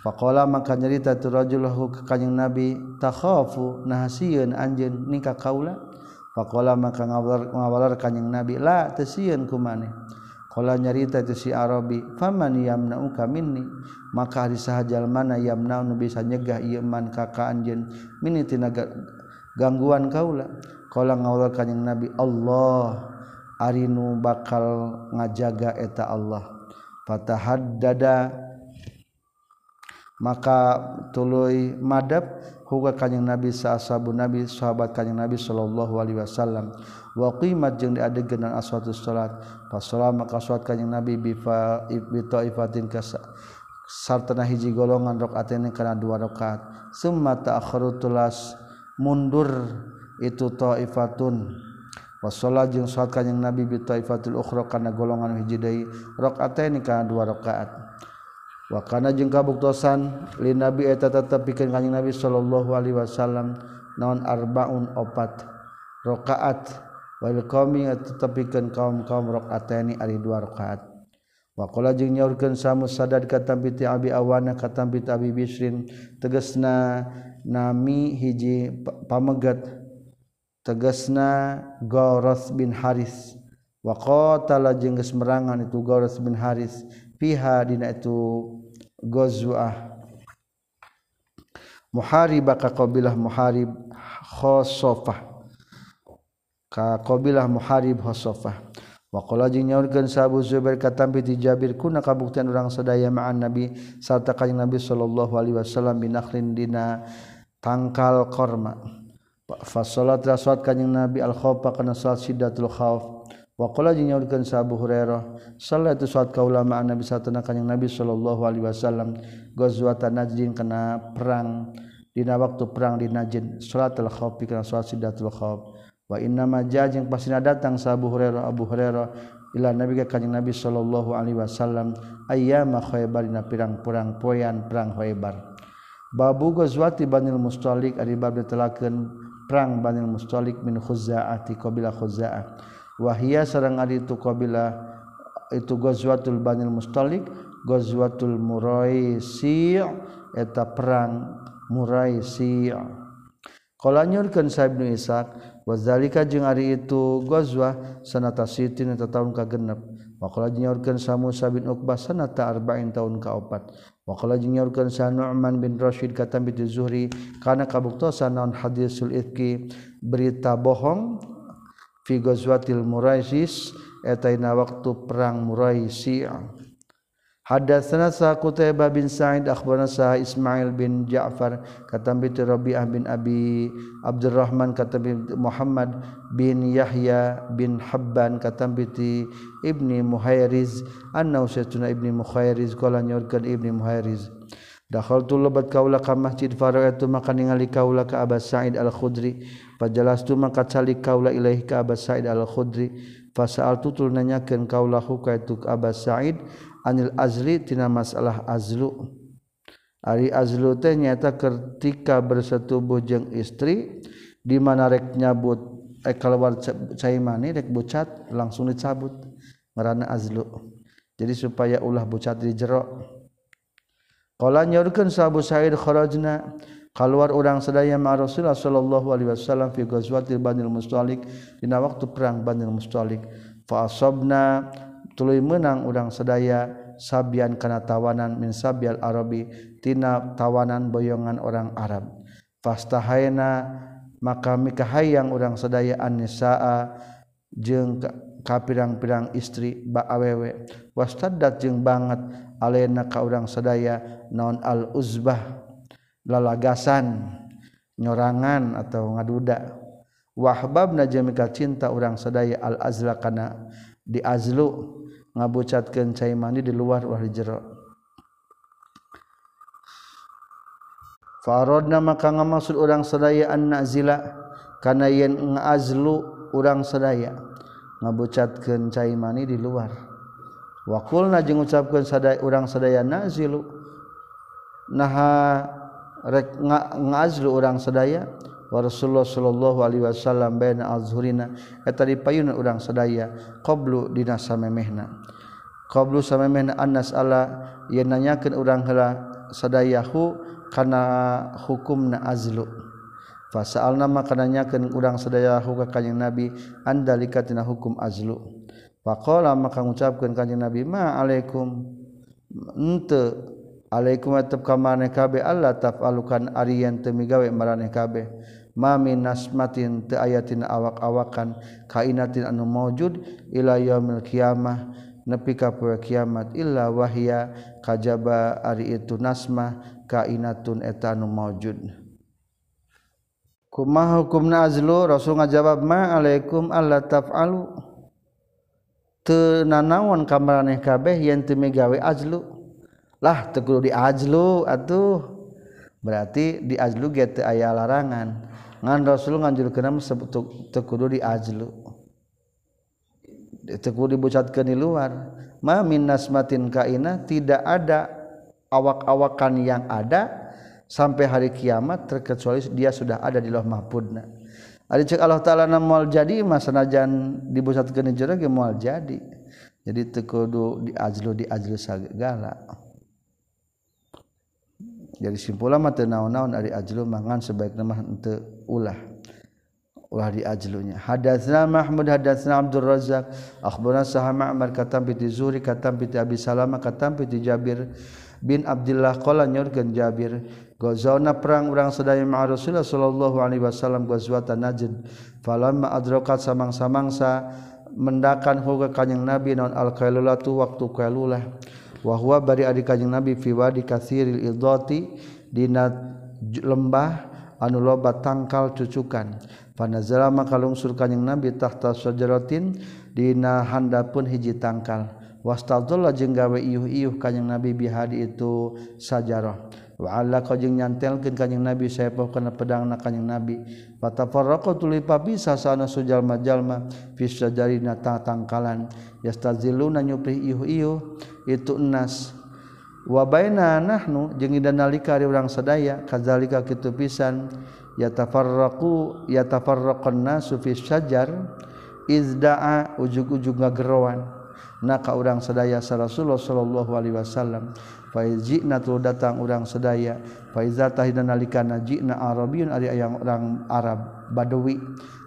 Faqala maka nyarita tu rajul hu ka kanjing nabi takhafu nahasieun anjeun nikah kaula faqala maka ngawalar ngawalar kanjing nabi la tasieun ku maneh nyarita itu si Arabi faman yamna'uka minni? Maka hari sahajal mana yamna'u nu bisa nyegah ieu man ka ka anjeun? Minni tina gangguan kaula qala ngaula kanjing Nabi Allah Arinu bakal ngajaga eta Allah. Patahad dada maka tuluy madab huga kanjing Nabi sahabu Nabi sahabat kanjing Nabi sallallahu alaihi wasallam. Wa qimat jeung diadegeun dan aswatu salat. Fasalah maka salat kanyang Nabi bi bi taifatin sartana hiji golongan rakaatna ini kana dua rakaat. Summa ta'khuru tulas mundur itu taifatun. wasolat jeung salat kanjing Nabi bi taifatul ukhra kana golongan hiji deui rakaataini kana dua rakaat. Wa kana jeung kabuktosan li Nabi eta tetep pikeun kanjing Nabi sallallahu alaihi wasallam naon arbaun opat rakaat. Wal qaumi tetep pikeun kaum-kaum rakaataini ari dua rakaat. Wa qala jeung nyaurkeun samu sadad katampi ti abi awana katampi abi bisrin tegasna nami hiji pamegat tegesna Gauros bin Haris. Waqatala jeung geus merangan itu Gauros bin Haris piha dina itu Ghazwah. Muharib ka qabilah Muharib Khosofah. Ka qabilah Muharib Khosofah. Waqala jeung nyaurkeun Sabu Zubair katampi ti Jabir kuna kabuktian urang sadaya ma'an Nabi sarta kanjing Nabi sallallahu alaihi wasallam binakhlin dina tangkal korma. salat raswat kanyang nabi al-khofa kana salat sidatul khawf. Wa qala jeung nyaurkeun sa Abu Hurairah salatu salat kaula nabi satana kanyang nabi sallallahu alaihi wasallam ghazwatan najdin kena perang dina waktu perang di Najd salatul khawf kana salat sidatul khawf. Wa inna ma jajing pasina datang sa Hurairah Abu Hurairah ila nabi ka kanjing nabi sallallahu alaihi wasallam ayyama khaybar dina pirang-pirang poyan perang khaybar. Babu ghazwati banil mustalik ari bab ditelakeun perang Banil Mustalik min Khuzaati qabila Khuzaah. Wahia sareng ari itu qabila itu Ghazwatul banil Mustalik Ghazwatul Muraisi eta perang Muraisi Kala nyurkeun Sa Ibnu Ishaq wa zalika jeung ari itu ghazwah sanata sitin eta taun kagenep. Wakala jinyaurkan sa Musa bin Uqbah sanata arba'in tahun kaopat. Wakala jinyaurkan sa Nu'man bin Rashid kata bin Zuhri karena kabuktosan non hadisul itki berita bohong fi ghazwatil Muraisis etaina waktu perang Muraisi Hadatsana sa Qutaibah bin Sa'id akhbarana sa Ismail bin Ja'far katam bi Rabi'ah bin Abi Abdurrahman katam bi Muhammad bin Yahya bin Habban katam bi Ibni Muhairiz anna usatuna Ibni Muhairiz qala nyorkan Ibni Muhairiz Dakhaltu lebat kaula ka masjid faraitu maka ningali kaula ka Abu Sa'id Al-Khudri. Fajalastu maka calik kaula ilaihi ka Abu Sa'id Al-Khudri. Fasa'altu tul nanyakeun kaula hukaitu Abu Sa'id anil azlitina masalah azlu. Ari azlu teh nyata ketika bersetubuh jeng istri di mana rek nyabut eh keluar cai mani rek bucat langsung dicabut. Ngarana azlu. Jadi supaya ulah bucat di jero. Kala nyaurkeun sahabu Sa'id kharajna keluar orang sedaya ma Rasulullah sallallahu alaihi wasallam fi ghazwatil Banil Mustalik dina waktu perang Banil Mustalik. Fa asabna tuluy menang udang sedaya sabian kana tawanan min sabial arabi tina tawanan boyongan orang Arab. Fastahaina maka mikahayang urang sedaya annisaa jeung kapirang pirang istri ba awewe. Wastaddat jeung banget alena ka urang sedaya naon al uzbah lalagasan nyorangan atau ngaduda. Wahbabna jeung cinta urang sedaya al azla kana di azlu ngabucatkeun cai mandi di luar wah jero. Farodna maka ngamaksud orang sedaya an nazila kana yen ngazlu orang sedaya ngabucatkeun cai mani di luar. Wa qulna jeung ucapkeun sadaya urang sadaya nazilu. Naha rek ngazlu urang wa Rasulullah sallallahu alaihi wasallam baina azhurina eta di payun urang sadaya qablu dina samemehna. Qablu samemehna annas ala yen nanyakeun urang heula sadayahu kana hukumna azlu. Fasalna maka nanyakeun urang sadayahu ka kanjing nabi andalika tina hukum azlu. Faqala maka ngucapkeun kanjing nabi ma alaikum. Henteu alaikum atap ka maneh kabeh Allah tafalukan ariyan teu migawe maraneh kabeh. mami nasmatin te ayatin awak-awakan kainatin anu maujud ila yaumil kiamah nepi ka poe kiamat illa wahya kajaba ari itu nasma kainatun eta anu maujud kumaha hukumna azlu rasul ngajawab ma alaikum alla taf'alu. Teu nanaon kamaraneh kabeh yen teu migawe azlu. Lah teu kudu diajlu atuh. Berarti diajlu ge teu aya larangan. ngan Rasul nganjulkeun teu kudu diajlu teu kudu dibucatkeun di luar. Ma min nasmatin kaina tidak ada awak-awakan yang ada sampai hari kiamat terkecuali dia sudah ada di lauh mahfudna. Ari cek Allah taala na moal jadi mah sanajan dibusatkeun di jero ge moal jadi. Jadi teu kudu diajlu diajlu sagala jadi simpulan mah naon-naon ari ajlu mangan sebaiknya mah henteu ulah ulah di ajlunya. Hadatsna mahmud hadatsna abdur razzaq akhbarana sah ma'mar katam bi zuhri katam bi abi salama katam bi jabir bin abdillah qala nyurkeun jabir gozona perang urang sadaya ma rasulullah sallallahu alaihi wasallam gazwatan najd falamma adrakat samang-samangsa mendakan hoga kanjing nabi naon al qailulatu waktu qailulah wahwa bari adi kanjing nabi fi wadi katsiril idati dina lembah anu loba tangkal cucukan. Panazala maka lungsur kanjing nabi tahta sajaratin dina handapun hiji tangkal. Wastadullah jeung gawe iuh-iuh kanjing nabi bihadi itu sajarah. Wa alla jeung nyantelkeun kanjing nabi saepoh kana pedangna kanjing nabi. Fatafarraqu tuluy papisah sana sujal majalma fi sajarina tangkalan. Yastaziluna nyupri iuh-iuh. itu enas wabaina nahnu jeung dan nalika ari urang sadaya kadzalika kitu pisan yatafarraqu yatafarraqun nasu fi syajar izda'a ujug-ujug ngagerowan. Na ka urang sadaya sa Rasulullah sallallahu alaihi wasallam fa jina tul datang urang sadaya fa iza tahina nalika najina arabiyun ari ayang urang Arab badawi.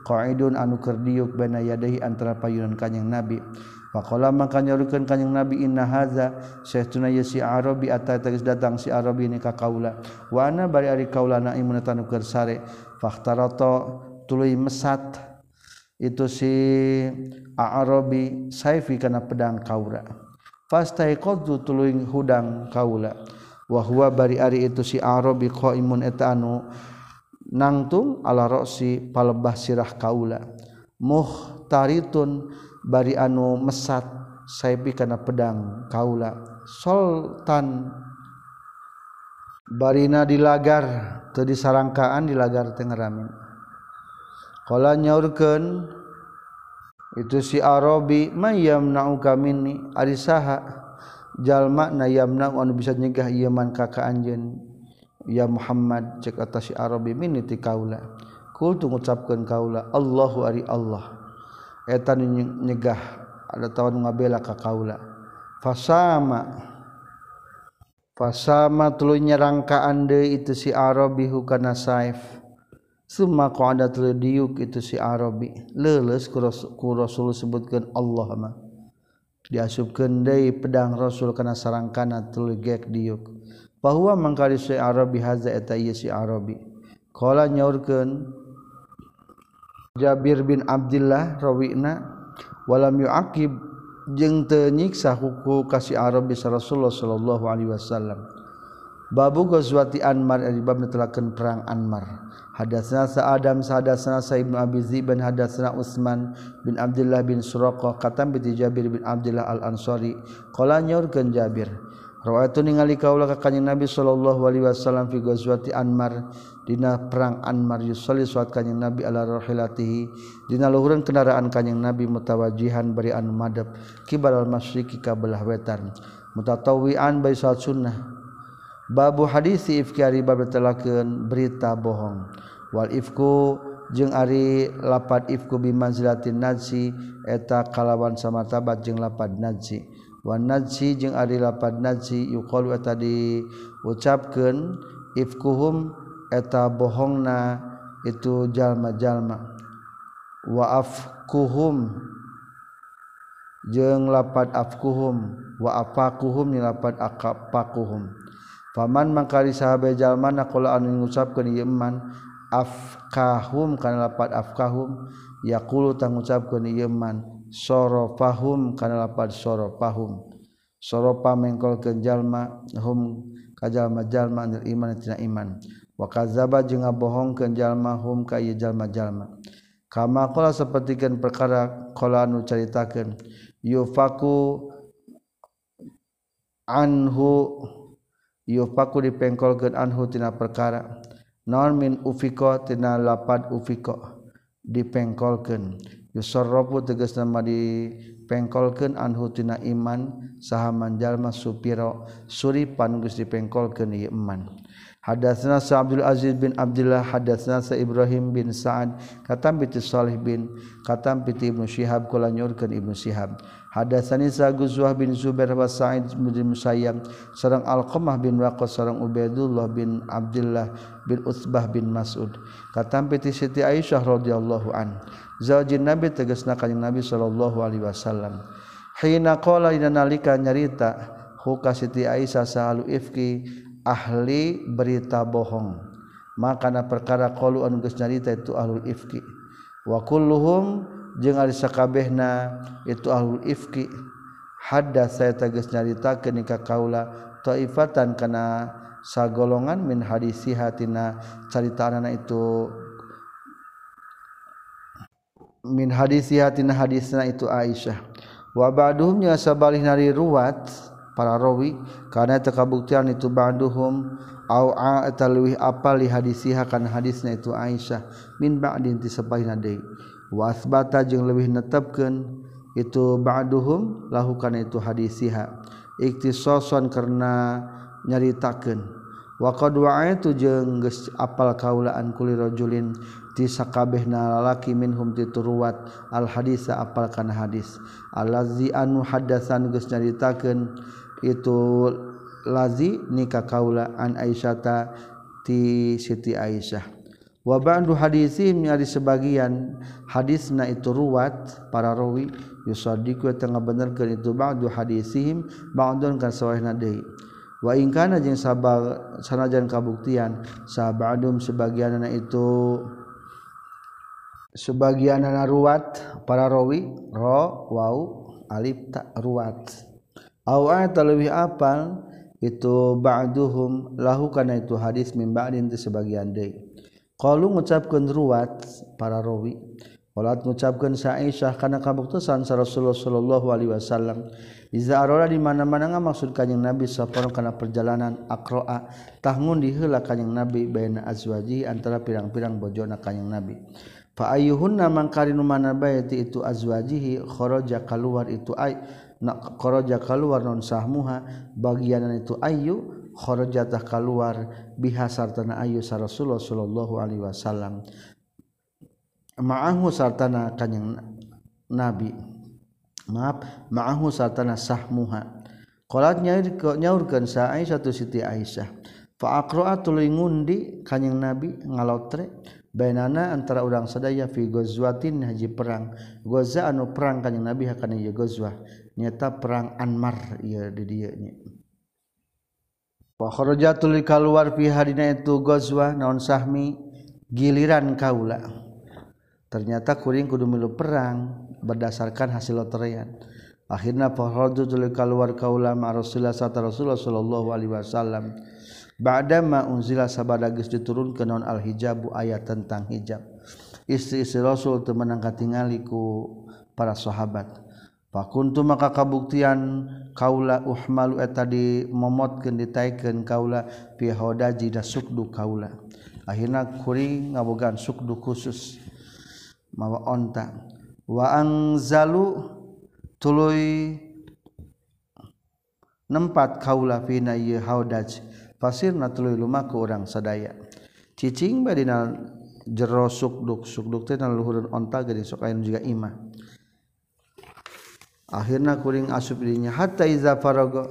Qaidun anu keur diuk bana yadahi antara payunan kanjing Nabi. Pakola maka nyarukeun kanjing Nabi inna haza saytuna yasi arabi atta tagis datang si arabi ni ka kaula. Wa ana bari ari kaula naimun tanu keur sare. Fahtarato tuluy mesat itu si arabi saifi kana pedang kaula. Fastaiqadtu tuluy hudang kaula. Wa huwa bari ari itu si arabi qaimun eta anu nangtung ala roksi palebah sirah kaula. Muhtaritun bari anu mesat saipi kana pedang kaula. Soltan barina dilagar teu disarangkaan dilagar teu ngeramin. Qala nyaurkeun itu si arabi mayyamna'uka minni? Ari saha jalma na yamna anu bisa nyegah ieu man ka ka anjeun. Ya Muhammad cek atas si arabi minni ti kaula. Kul tu ngucapkeun kaula Allahu ari Allah. etan nyegah ada tawan ngabela ka kaula. Fasama. Fasama tuluy nyerang ka itu si arabi hukana saif. Summa qada tuluy diuk itu si arabi. Leuleus ku rasul sebutkeun Allah mah diasupkeun deui pedang rasul kana sarangkana tuluy gek diuk. Bahwa mangkali si arabi haza eta ieu si arabi. Qala nyaurkeun Jabir bin Abdullah rawina walam yuaqib jeung teu nyiksa hukum kasih Arab bisa Rasulullah sallallahu alaihi wasallam. Babu ghazwati Anmar ari bab netelakeun perang Anmar. Hadatsna sa Adam sa hadatsna sa Ibnu Abi Ziban hadatsna Utsman bin Abdullah bin Suraqah katam bi Jabir bin Abdullah al-Ansari. Qala nyaurkeun Jabir Rawatu ningali kaula ka kanjeng Nabi sallallahu alaihi wasallam fi ghazwati Anmar. Dina perang Anmar yusalli suat kanjeng Nabi ala rahilatihi. Dina luhureun kendaraan kanjeng Nabi mutawajihan bari anu madhep kibal al masyriqi ka belah wetan. Mutatawwian bai salat sunnah. Babu hadisi ifki bab telakeun berita bohong. Wal ifku jeung ari lapat ifku bimanzilatin najsi eta kalawan samatabat jeung lapat najsi Wanadzi jeung ari lapad nadzi yuqalu eta diucapkeun ifkuhum eta bohongna itu jalma-jalma. Wa afkuhum jeung lapad afkuhum. Wa afakuhum ni lapad akapakuhum. Faman mangkari sahabe jalma naqala anu ngucapkeun ieu man afkahum kana lapat afkahum. Yaqulu tang ngucapkeun ieu man sorofahum kana lapad soro fahum soro pamengkol hum kajalma jalma anil iman tina iman. Wa kadzaba jeung ngabohongkeun jalma hum ka ieu jalma-jalma kama qala sapertikeun perkara qala anu caritakeun yufaku anhu yufaku dipengkolkeun anhu tina perkara. Non min ufiko tina lapad ufiko dipengkolkeun. yusarrafu tegas nama di pengkolkeun anhu tina iman saha manjalma supiro suripan geus dipengkolkeun ieu iman. Hadatsna Sa Abdul Aziz bin Abdullah hadatsna Sa Ibrahim bin Sa'ad katam piti Salih bin katam piti Ibnu Syihab kula nyurkeun Ibnu Syihab Hadatsani Sa'guzwah bin Zubair wa Sa'id bin Musayyab sareng Alqamah bin Waqqas sareng Ubaidullah bin Abdullah bin Utsbah bin Mas'ud. Katampi ti Siti Aisyah radhiyallahu an zaujin Nabi tegasna kanjing Nabi sallallahu alaihi wasallam. Hina qala nalika nyarita huka Siti Aisyah sahalu ifki ahli berita bohong. Maka na perkara qalu anu geus nyarita itu ahlul ifki. Wa kulluhum jeung ari sakabehna itu ahlul ifki. Hadda saya tegas nyaritakeun ni kaula taifatan kana sagolongan min hadisi hatina caritana itu. Min hadisi hatina hadisna itu Aisyah. Wa ba'duhum ya sabalih nari ruwat para rawi karena kabuktian itu ba'duhum au ataluih apa li hadisiha kan hadisna itu Aisyah min ba'din tisabahina deui wasbata jeung lebih netepkeun. Itu ba'duhum lahukan itu hadisiha. Iktisasan karena nyaritakeun. Wa qad wa'aitu jeung geus apal kaulaan kuli rajulin ti sakabehna lalaki minhum tituruat al hadisa apal kana hadis. Allazi anu hadasan geus nyaritakeun itu lazi nikah kaula an aisyata ti siti aisyah. Wa ba'du hadisim nyari sebagian hadisna itu ruwat para rawi yusadiku tengah benerkeun itu ba'du hadisihim ba'dun kan sawahna deui. Wa in kana jeung sabar sanajan kabuktian sabadum sebagianna itu sebagianna ruwat para rawi ra wau alif ta ruwat. Lebih apal itu ba'duhum lahu kana itu hadis min ba'din sebagian deui kalau ngucapkeun ruwat para rawi Walat ngucapkeun sa Aisyah kana kabuktusan sa Rasulullah sallallahu alaihi wasallam. Iza arora di mana-mana maksud kanjing Nabi saporo kana perjalanan akroa tahmun diheula kanjing Nabi baina azwaji antara pirang-pirang bojona kanjing Nabi. Fa ayyuhunna mangkarinu mana bae itu azwajihi kharaja keluar itu ay nak kharaja keluar non sahmuha bagianan itu ayu jatah keluar biha sartana ayu sa Rasulullah Shallallahu Alaihi Wasallam. Maahu sartana kanyang nabi. Maaf maahu sartana sahmuha. Qalat nyaurkeun sa Aisyah tu Siti Aisyah fa aqra'a ngundi kanjing nabi ngalotre bainana antara urang sadaya fi gozwatin haji perang. Goza anu perang kanyang nabi hakana ieu gozwah nyata perang Anmar ieu di dieu nya. Pakroja tuli keluar fi hadina itu gozwa naon sahmi giliran kaula. Ternyata kuring kudu milu perang berdasarkan hasil loterian. Akhirnya pakroja keluar kaula ma Rasulullah sata Rasulullah sallallahu alaihi wasallam. Ba'da ma unzila sabada geus diturunkeun naon al hijabu ayat tentang hijab. Istri-istri Rasul teu menang katingali ku para sahabat. Pakuntu maka kabuktian kaula uhmalu eta di momotkeun ditaikeun kaula fi hodaji da sukdu kaula. Akhirna kuring ngabogaan sukdu khusus mawa onta. Wa angzalu tuluy nempat kaula fina ye haudaj pasirna tuluy lumaku urang sadaya. Cicing badina jero sukduk sukduk teh luhureun onta geuning sok aya juga imah. akhirnya kuring asup dirinya. Hatta iza faraga.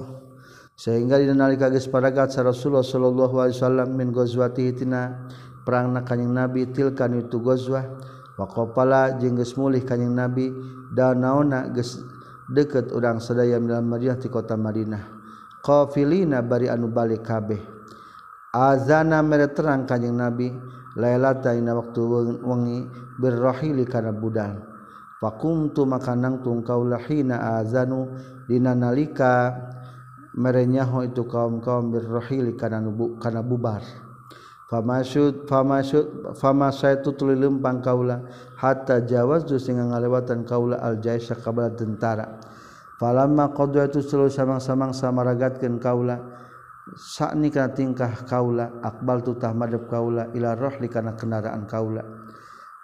Sehingga dinalika geus paragat sa Rasulullah sallallahu alaihi wasallam min ghazwati tina perang na kanjing Nabi tilkan itu ghazwah. Wa qapala jeung geus mulih kanjing Nabi danaona geus deket urang sadaya minal Madinah ti kota Madinah. Qafilina bari anu balik kabeh. Azana mere terang kanjing Nabi lailata dina waktu wengi birrahili kana budal. Fakumtu maka nangtung kaula hina azanu dina nalika merenyaho itu kaum-kaum birrahili kana nubu kana bubar. Famasud famasud famasaitu tuluy lempang kaula hatta jawaz sehingga ngalewatan kaula al jaisha kabala tentara. Falamma qadaitu selalu samang-samang samaragatkeun kaula sakni kana tingkah kaula akbal tu tah madep kaula ila rohli kana kendaraan kaula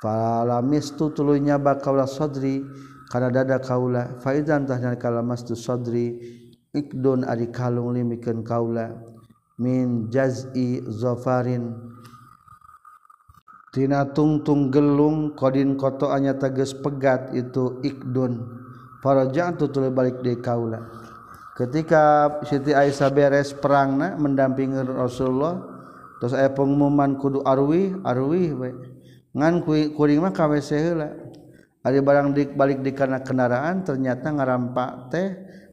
falamistu tuluy nyaba kaula sadri kana dada kaula faidan tah kala mastu sadri ikdun ari kalung limikeun kaula min jaz'i zafarin tina tungtung gelung kodin koto anya teges pegat itu ikdun. Faraja'tu tuluy balik deui kaula ketika Siti Aisyah beres perangna mendampingi Rasulullah terus aya pengumuman kudu arwi arwi ngan kuring mah ka WC heula. ari barang dik balik di kana kendaraan ternyata ngarampa teh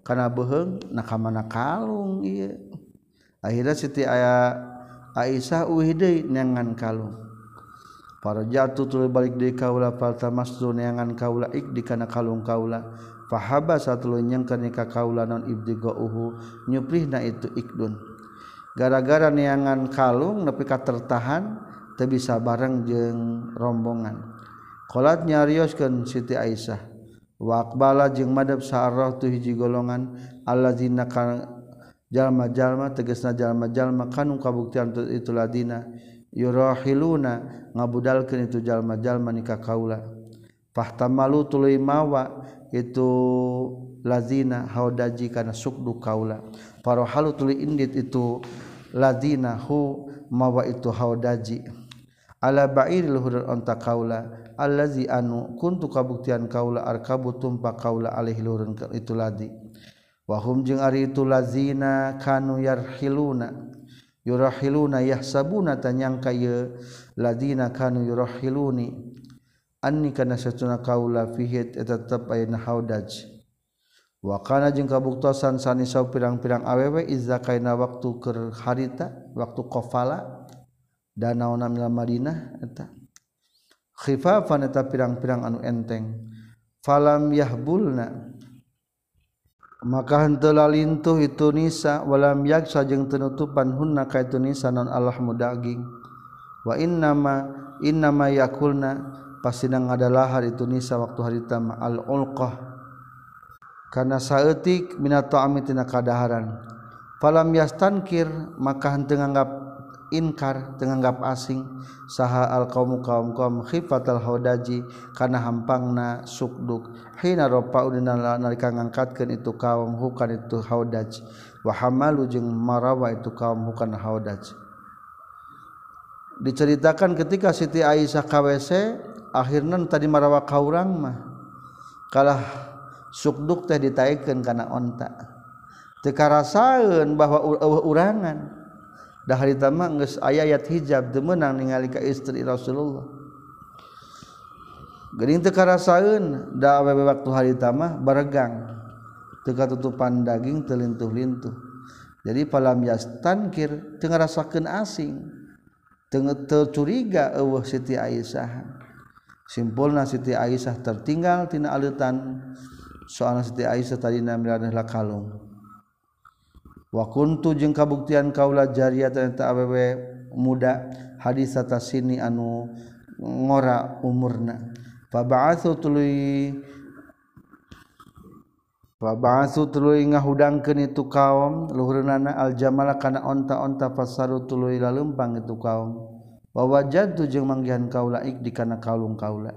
kana beuheung na ka mana kalung ieu. Akhirnya Siti aya Aisyah uih deui nyangan kalung. Para jatuh tuluy balik di kaula faltamasdu nyangan kaula ik di kana kalung kaula fahaba satuloy nyengkeun ka kaula non ibdigauhu nyuprihna itu ikdun gara-gara neangan kalung nepi ka tertahan bisa bareng jeung rombongan. Qolat nyarioskeun Siti Aisyah waqbala jeung madhab sarah tu hiji golongan allazina jalma-jalma tegasna jalma-jalma kanu kabuktian itu ladina yurahiluna ngabudalkeun itu jalma-jalma nikah kaula. Fahtamalu tuluy mawa itu lazina haudaji kana sukdu kaula. Parohalu tuluy indit itu lazina hu mawa itu haudaji. ala bairil hurur onta kaula allazi anu kuntu kabuktian kaula arkabu tumpa kaula alaihi lurun itu ladi. Wahum jeung ari itu lazina kanu yarhiluna yurahiluna yahsabuna tanyangka ye ladina kanu yurahiluni. Anni kana satuna kaula fihi eta tetep aya haudaj. Wa kana jeung kabuktosan sanisau pirang-pirang awewe izza kaina waktu keur harita waktu qafala danau mila Madinah eta. Khifafan eta pirang-pirang anu enteng. Falam yahbulna. Maka henteu lintuh itu nisa walam yaksa jeung tenutupan hunna ka itu nisa non Allah mudaging wa innama innama yakulna. Pasina ngadalahar itu nisa waktu harita ma al ulqah kana saeutik minat ta'ami tina kadaharan. Falam yastankir maka henteu nganggap inkar tenganggap asing. Saha al kaum kaum kaum khifatal haudaji kana hampangna sukduk. Hina ropa udina nalika ngangkatkeun itu kaum hukan itu haudaj wa hamalu jeung marawa itu kaum hukan haudaj diceritakan ketika Siti Aisyah KWC akhirnya tadi marawa kaurang mah. Kalah sukduk teh ditaikeun kana onta. Teu karasaeun bahwa urangan dah hari tama geus aya ayat hijab teu meunang ningali ka istri Rasulullah. Geuning teu karasaeun da awewe waktu hari tama baregang. Teu katutupan daging teu lintuh-lintuh. Jadi palam yastankir teu ngarasakeun asing. Teu teu curiga eueuh Siti Aisyah. Simpulna Siti Aisyah tertinggal tina aleutan soalna Siti Aisyah tadi namina kalung wakuntu jeung kabuktian kaula jariyatan eta awewe muda hadis atas sini anu ngora umurna. Faba'atsu tuluy faba'atsu tuluy ngahudangkeun itu kaum luhurna aljamala kana onta-onta fasaru tuluy lalempang itu kaum. Wa wajadtu jeung manggihan kaula ik di kana kalung kaula.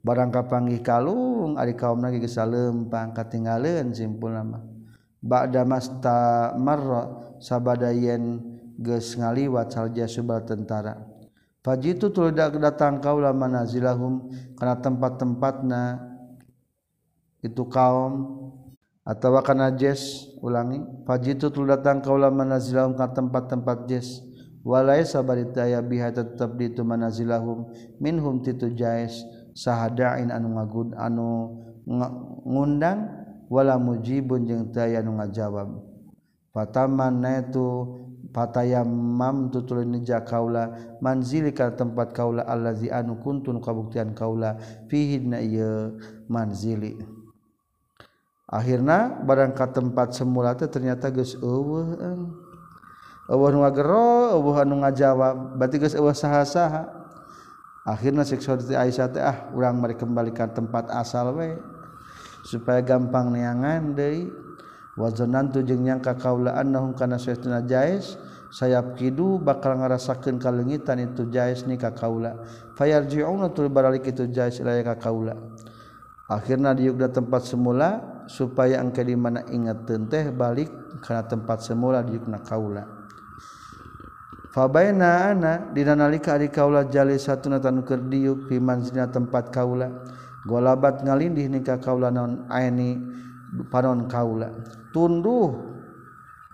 Barang kapanggih kalung ari kaum lagi geus lempang katinggaleun simpulna mah. ba'da masta marra sabada yen geus ngaliwat salja subal tentara. Fajitu tuludak datang kaula manazilahum kana tempat-tempatna itu kaum atau kana jes ulangi fajitu tul datang kaula manazilahum kana tempat-tempat jes walai sabaritaya biha tetap di itu manazilahum minhum titu jais sahadain anu ngagud anu ngundang wala mujibun jeung daya nu ngajawab. Pataman itu pataya mam tutul nija kaula manzili ka tempat kaula allazi anu kuntun kabuktian kaula fihi na ieu manzili. Akhirna barang ka tempat semula teh ternyata geus eueuh eueuh nu ngagero eueuh anu ngajawab berarti geus eueuh saha-saha. Akhirna siksa Aisyah teh ah urang mari kembalikan tempat asal we. supaya gampang neangan deui. Wazanantu jeung nyangka kaula annahum kana saytuna jais sayap kidu bakal ngarasakeun kalengitan itu jais ni ka kaula. Fayarji'una tul baralik itu jais ilaya ka kaula. Akhirna diugda tempat semula supaya engke di mana ingeteun teh balik kana tempat semula diukna kaula. Fabaina ana dina nalika ari kaula jali satuna tanukeun diuk pimanzina tempat kaula. golabat ngalindih nikah kaula non aini panon kaula. Tunduh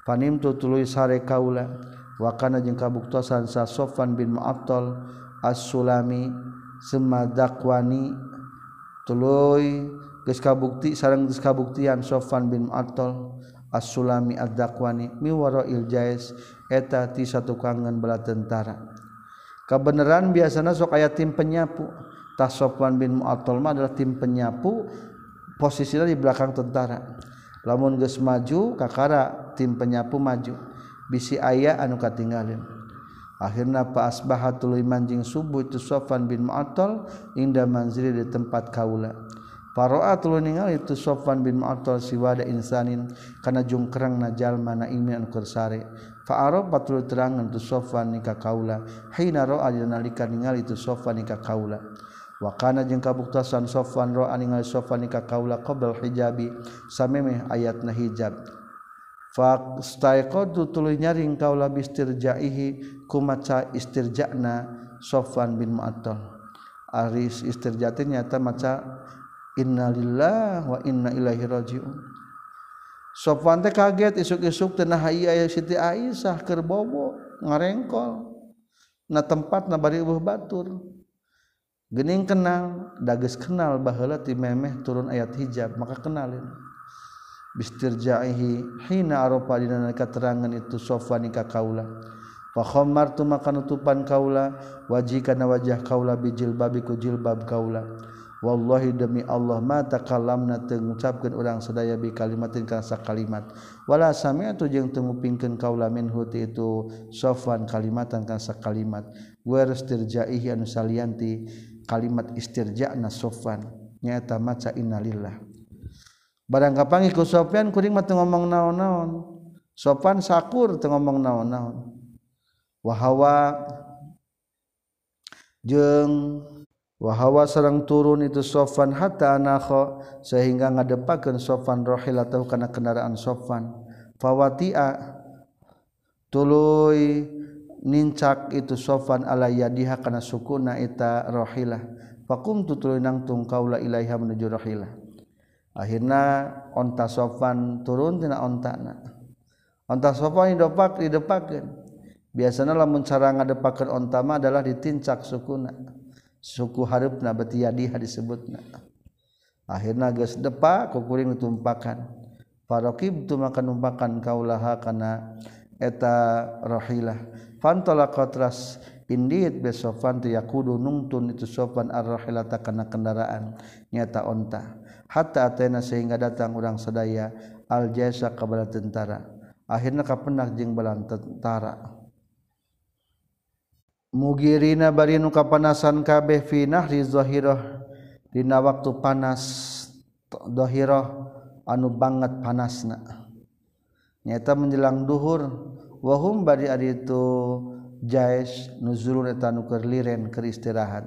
panim tu tuluy sare kaula. Wa kana jeung kabuktosan sa Sofan bin Mu'attal As-Sulami semadakwani tuluy geus kabukti sareng geus kabuktian Sofan bin Mu'attal As-Sulami ad-Dakwani mi warail jais eta ti satu kangen bala tentara. Kabeneran biasana sok aya tim penyapu. Tas Sofwan bin Mu'attal adalah tim penyapu posisinya di belakang tentara. Lamun geus maju kakara tim penyapu maju. Bisi aya anu katinggalin. Akhirna pa asbaha tuluy manjing subuh itu Sofwan bin Mu'attal inda manzili di tempat kaula. Faro'a tuluy ningali itu Sofwan bin Mu'attal siwada insanin kana jungkrang na jalma na imin anu kersare patul terangan tu sofan nikah kaula. Hina ro'a nalika ningali tu sofan nikah kaula wakana jeung kabuktasan Sofwan roh ningali Sofwan ka kaula qabla hijabi samemeh ayatna hijab. Fastaiqadu tuluy nyaring kaula bistirjaihi kumaca istirja'na Sofwan bin Mu'attal. Aris istirjati nyata maca innalillah wa inna ilaihi rajiun. Sofwan teh kaget isuk-isuk teh nah aya Siti Aisyah keur bobo ngarengkol. Na tempat na bari eueuh batur. gening kenal dages kenal baheula ti memeh turun ayat hijab maka kenalin. Bistirjaihi hina aropa dina keterangan itu sofani ka kaula. Fa khamartu maka nutupan kaula wajikana wajah kaula bijil babiku jilbab kaula. Wallahi demi Allah mata kalamna teu ngucapkeun urang sadaya bi kalimatin kana kalimat. Wala sami'tu jeung teu ngupingkeun kaula minhuti itu sofan kalimatan kana kalimat. Wa restirjaihi anu salianti kalimat istirja'na sofan. Nyata maca innalillah. Barang kapangi ku Sofyan kuring mah ngomong naon-naon. Sofan sakur teu ngomong naon-naon. Wahawa jeung wahawa sareng turun itu Sofan hatta anakho sehingga ngadepakeun Sofan rohil atau kana kendaraan Sofan. Fawatia tuluy nincak itu sofan ala yadiha karena suku na ita rohilah. Fakum tutul nangtung kaula ilaiha menuju rohilah. Akhirnya onta sofan turun tina onta na onta sofan didepak didepakeun biasanya lamun cara ngadepakeun onta mah adalah ditincak sukuna. Suku harap na betiadiha disebut na akhirnya geus depa kukuring tumpakan. Farokib tu maka numpakan kaulaha kana eta rohilah fantolakot ras Indeed besofan tu yakudu nungtun itu sofan arrahilata kana kendaraan nyata onta. Hatta atena sehingga datang orang sedaya al jasa kepada tentara. Akhirnya kapenak jeung belan tentara. Mugirina bari nu kapanasan kabeh fi nahri zahirah dina waktu panas zahirah anu banget panasna. Nyata menjelang duhur wahum bari ari itu jais nuzulun eta nu keur liren keur istirahat.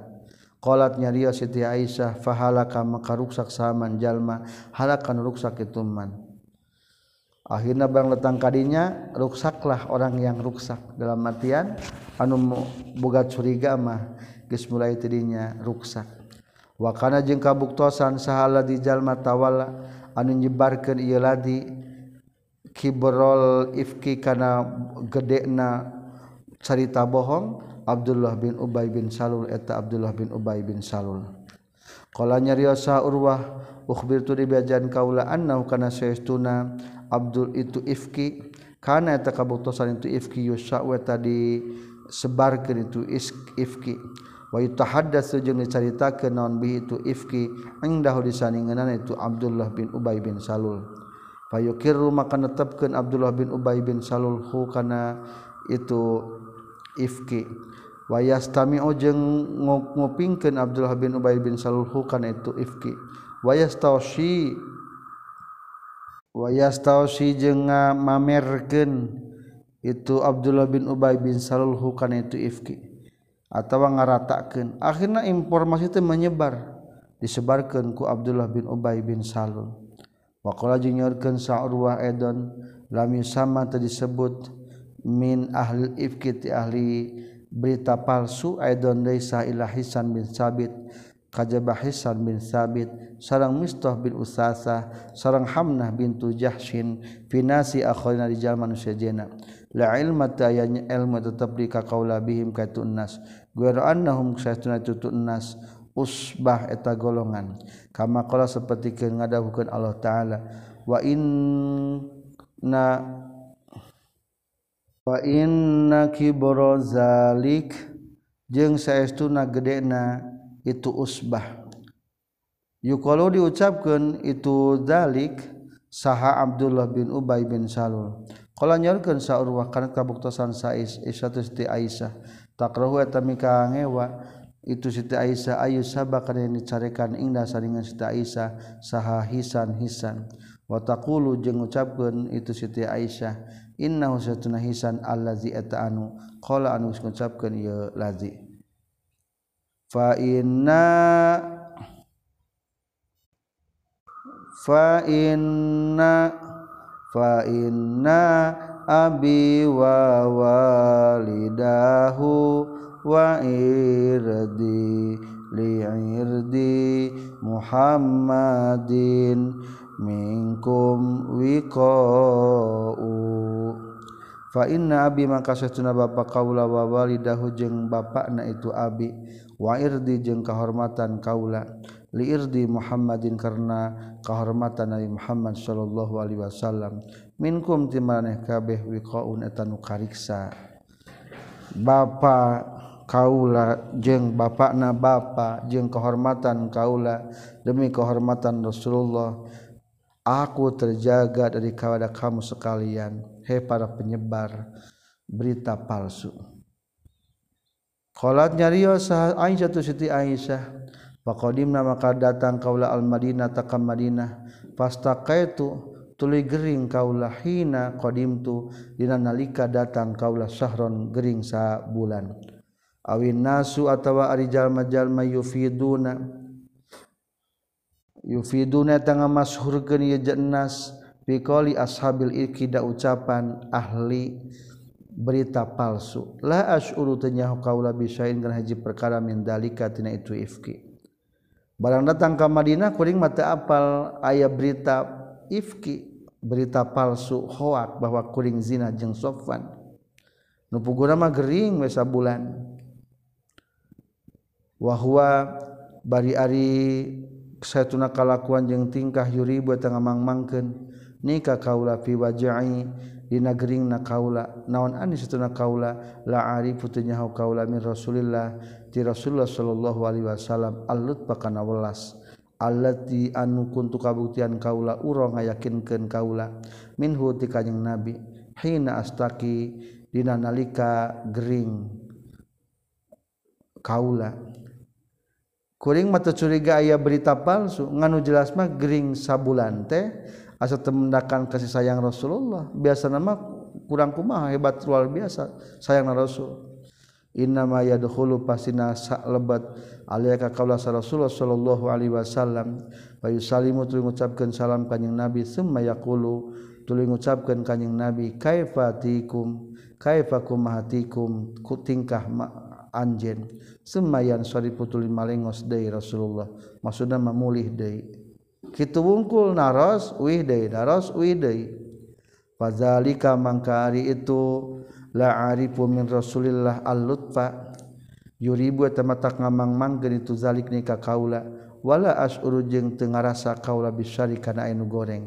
Qalat nyarios Siti Aisyah fahalaka maka ruksak saman jalma halakan ruksak itu man akhirna bang datang kadinya ruksaklah orang yang ruksak. Dalam artian anu boga curiga mah geus mulai tidinya ruksak. Wa kana jeung kabuktosan sahala di jalma tawala anu nyebarkeun ieu ladi kibrol ifki kana gedena carita bohong Abdullah bin Ubay bin Salul eta Abdullah bin Ubay bin Salul. Kala nyariosa urwah ukhbir tu dibajan kaula annahu kana saestuna Abdul itu ifki. Kana eta kabuktosan itu ifki yusa wa tadi sebarkeun itu ifki. Wa yatahaddatsu jeung dicaritakeun naon bi itu ifki indahu disandinganna itu Abdullah bin Ubay bin Salul. fayukirru maka netepkeun Abdullah bin Ubay bin Salul hu kana itu ifki. Wa yastami'u jeung ngupingkeun Abdullah bin Ubay bin Salul hu kana itu ifki. Wa yastawshi wa yastawshi jeung mamerkeun itu Abdullah bin Ubay bin Salul hu kana itu ifki. Atawa ngaratakeun. Akhirna informasi teh menyebar disebarkan ku Abdullah bin Ubay bin Salul. Wakola juniorkan sa'urwah edon lami sama tadi disebut min ahli ifki ti ahli berita palsu edon laisa ila Hisan bin Sabit kajabah Hisan bin Sabit sarang Mistah bin Usasa sarang Hamnah bintu Jahshin finasi akhirna di jalan manusia jena. La ilma tayanya ilmu tetap di kaula bihim kaitu nas ghaira annahum saytuna tutun nas. usbah eta golongan. Kama qala seperti ngadawuhkeun Allah taala wa inna wa inna kibra zalik jeung saestuna gedena itu usbah. Yuqalu diucapkeun itu zalik saha Abdullah bin Ubay bin Salul. Qala nyorkeun saurwah kana kabuktosan sa Aisyah takrahu eta mika ngewa itu Siti Aisyah ayu sabah kana yang dicarekan indah saringan Siti Aisyah saha hisan hisan wa taqulu jeung ngucapkeun itu Siti Aisyah innahu satuna hisan allazi eta anu qala anu ngucapkeun ieu lazi. Fa inna fa inna fa inna abi wa walidahu وإردي لعردي محمد minkum wiqa'u fa inna abi maka satuna bapa kaula wa walidahu jeung bapakna itu abi wa irdi jeung kahormatan kaula li irdi Muhammadin karena kahormatan Nabi Muhammad sallallahu alaihi wasallam. minkum timaneh kabeh wiqaun eta nu kariksa bapa kaula jeung bapakna bapa jeung kehormatan kaula demi kehormatan Rasulullah aku terjaga dari kawadah kamu sekalian. He para penyebar berita palsu. Nyary satu Siti Aisyah. Pakdim maka datang kaula Al-madinah takam Madinah. Pasta itu tuli Gering kaulah. Hina qdim tu dinalika datang kaulah Syahron Gering sa bulan awin nasu atawa arijallma-jalma yufiduna. Yufiduna tanga mashurkeun ye jenas piqali ashabil ikida ucapan ahli berita palsu. La asyuru tanya kaula bisain kana haji perkara min dalika tina itu ifki. Barang datang ka Madinah kuring mata apal aya berita ifki berita palsu hoak bahwa kuring zina jeung Sofwan nu pugura mah gering we bulan wahwa bari-ari satuna kalakuan jeung tingkah yuribu tengah mangmangkeun. Nikah kaula fi wajai dina na kaula. Naon anis satuna kaula? La arifu tunyahu kaula min rasulillah ti rasulullah sallallahu alaihi wasallam allut pakana welas. Allati anu kuntu kabuktian kaula urang ngayakinkeun kaula. Minhu ti kanjing nabi hina astaki dina nalika gering kaula. kuring mata curiga ayah berita palsu. Nganu jelas mah gering sabulan teh asa temendakan kasih sayang Rasulullah. Biasa nama kurang kumaha hebat luar biasa sayang Rasul. Innama yadkhulu pasina sa'lebat aliyaka kaula Rasulullah sallallahu alaihi wasallam. Wa yusallimu tuluy ngucapkeun salam kanjing Nabi summa yaqulu tuluy ngucapkeun kanjing Nabi kaifatikum kaifakum hatikum ku tingkah ma anjen semayan sori putuli malengos deui Rasulullah. Maksudna mamulih deui. Kitu wungkul naros uih deui naros uih deui. Fadzalika mangka ari itu la arifu min Rasulillah al-lutfa. Yuribu eta matak ngamang-mangkeun itu zalik ni ka kaula. Wala asuru jeung teu ngarasa kaula bisari kana anu goreng.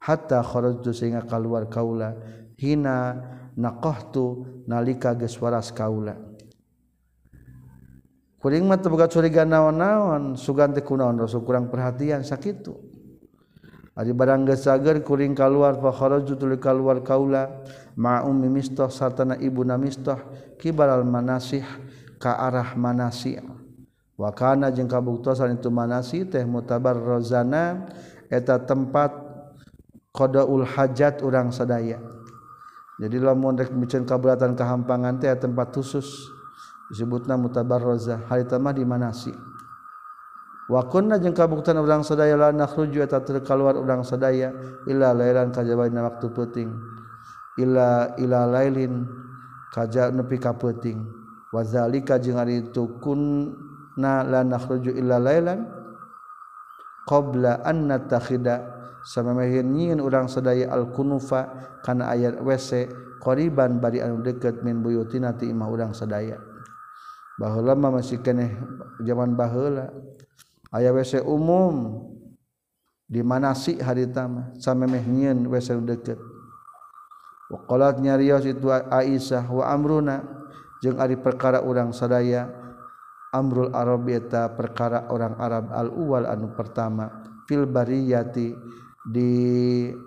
Hatta kharajtu sehingga kaluar kaula. Hina naqahtu nalika geus waras kaula. kuring mah teu curiga naon-naon sugan teh kunaon rasul kurang perhatian sakitu. Ari barang geus sager kuring kaluar fa kharaju tuluy kaluar kaula ma ummi mistah satana ibuna mistah kibaral manasih ka arah manasih. Wa kana jeung kabuktosan itu manasih teh mutabar rozana eta tempat qadaul hajat urang sadaya. Jadi lamun rek micen kabulatan kahampangan teh tempat khusus. Disebutna mutabarroza harita mah di manasih wa kunna jeung kabuktan urang sadaya la nakhruju eta keluar urang sadaya illa lailan kajabaina waktu peuting. Illa ila lailin kaja nepi ka peuting. Wa zalika jeung ari itu kunna la nakhruju illa lailan qabla an natakhida samamehin nyieun urang sadaya al kunufa kana ayat WC qoriban bari anu deukeut min buyutina ti imah urang sadaya bahlama masih keneh zaman baheula. Aya WC umum. Di mana sih haritama samemeh nyieun WC deket. Waqalat nyarios itu Aisyah wa amruna? Jeung ari perkara urang sadaya amrul Arab eta perkara orang Arab al uwal anu pertama fil bariyati di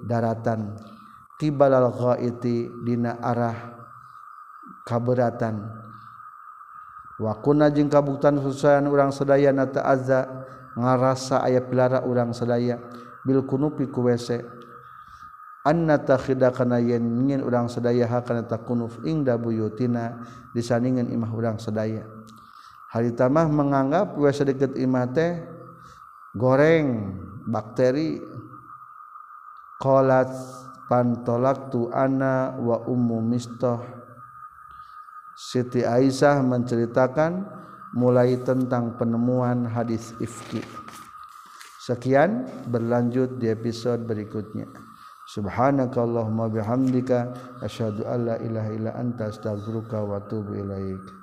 daratan qibal al ghaiti dina arah kaberatan. wakuna jeung kabuktan susayan urang sedaya na ta'azza ngarasa aya pilara urang sedaya. Bil kunupi ku WC anna takhida kana yen ngin urang sedaya hakana takunuf ingda buyutina disandingan imah urang sedaya. Harita mah menganggap WC deket imah teh goreng bakteri. Qalat pantolak tu ana wa ummu mistah Siti Aisyah menceritakan mulai tentang penemuan hadis ifki. Sekian berlanjut di episode berikutnya. Subhanakallahumma bihamdika asyhadu alla ilaha illa anta astaghfiruka wa atubu ilaika.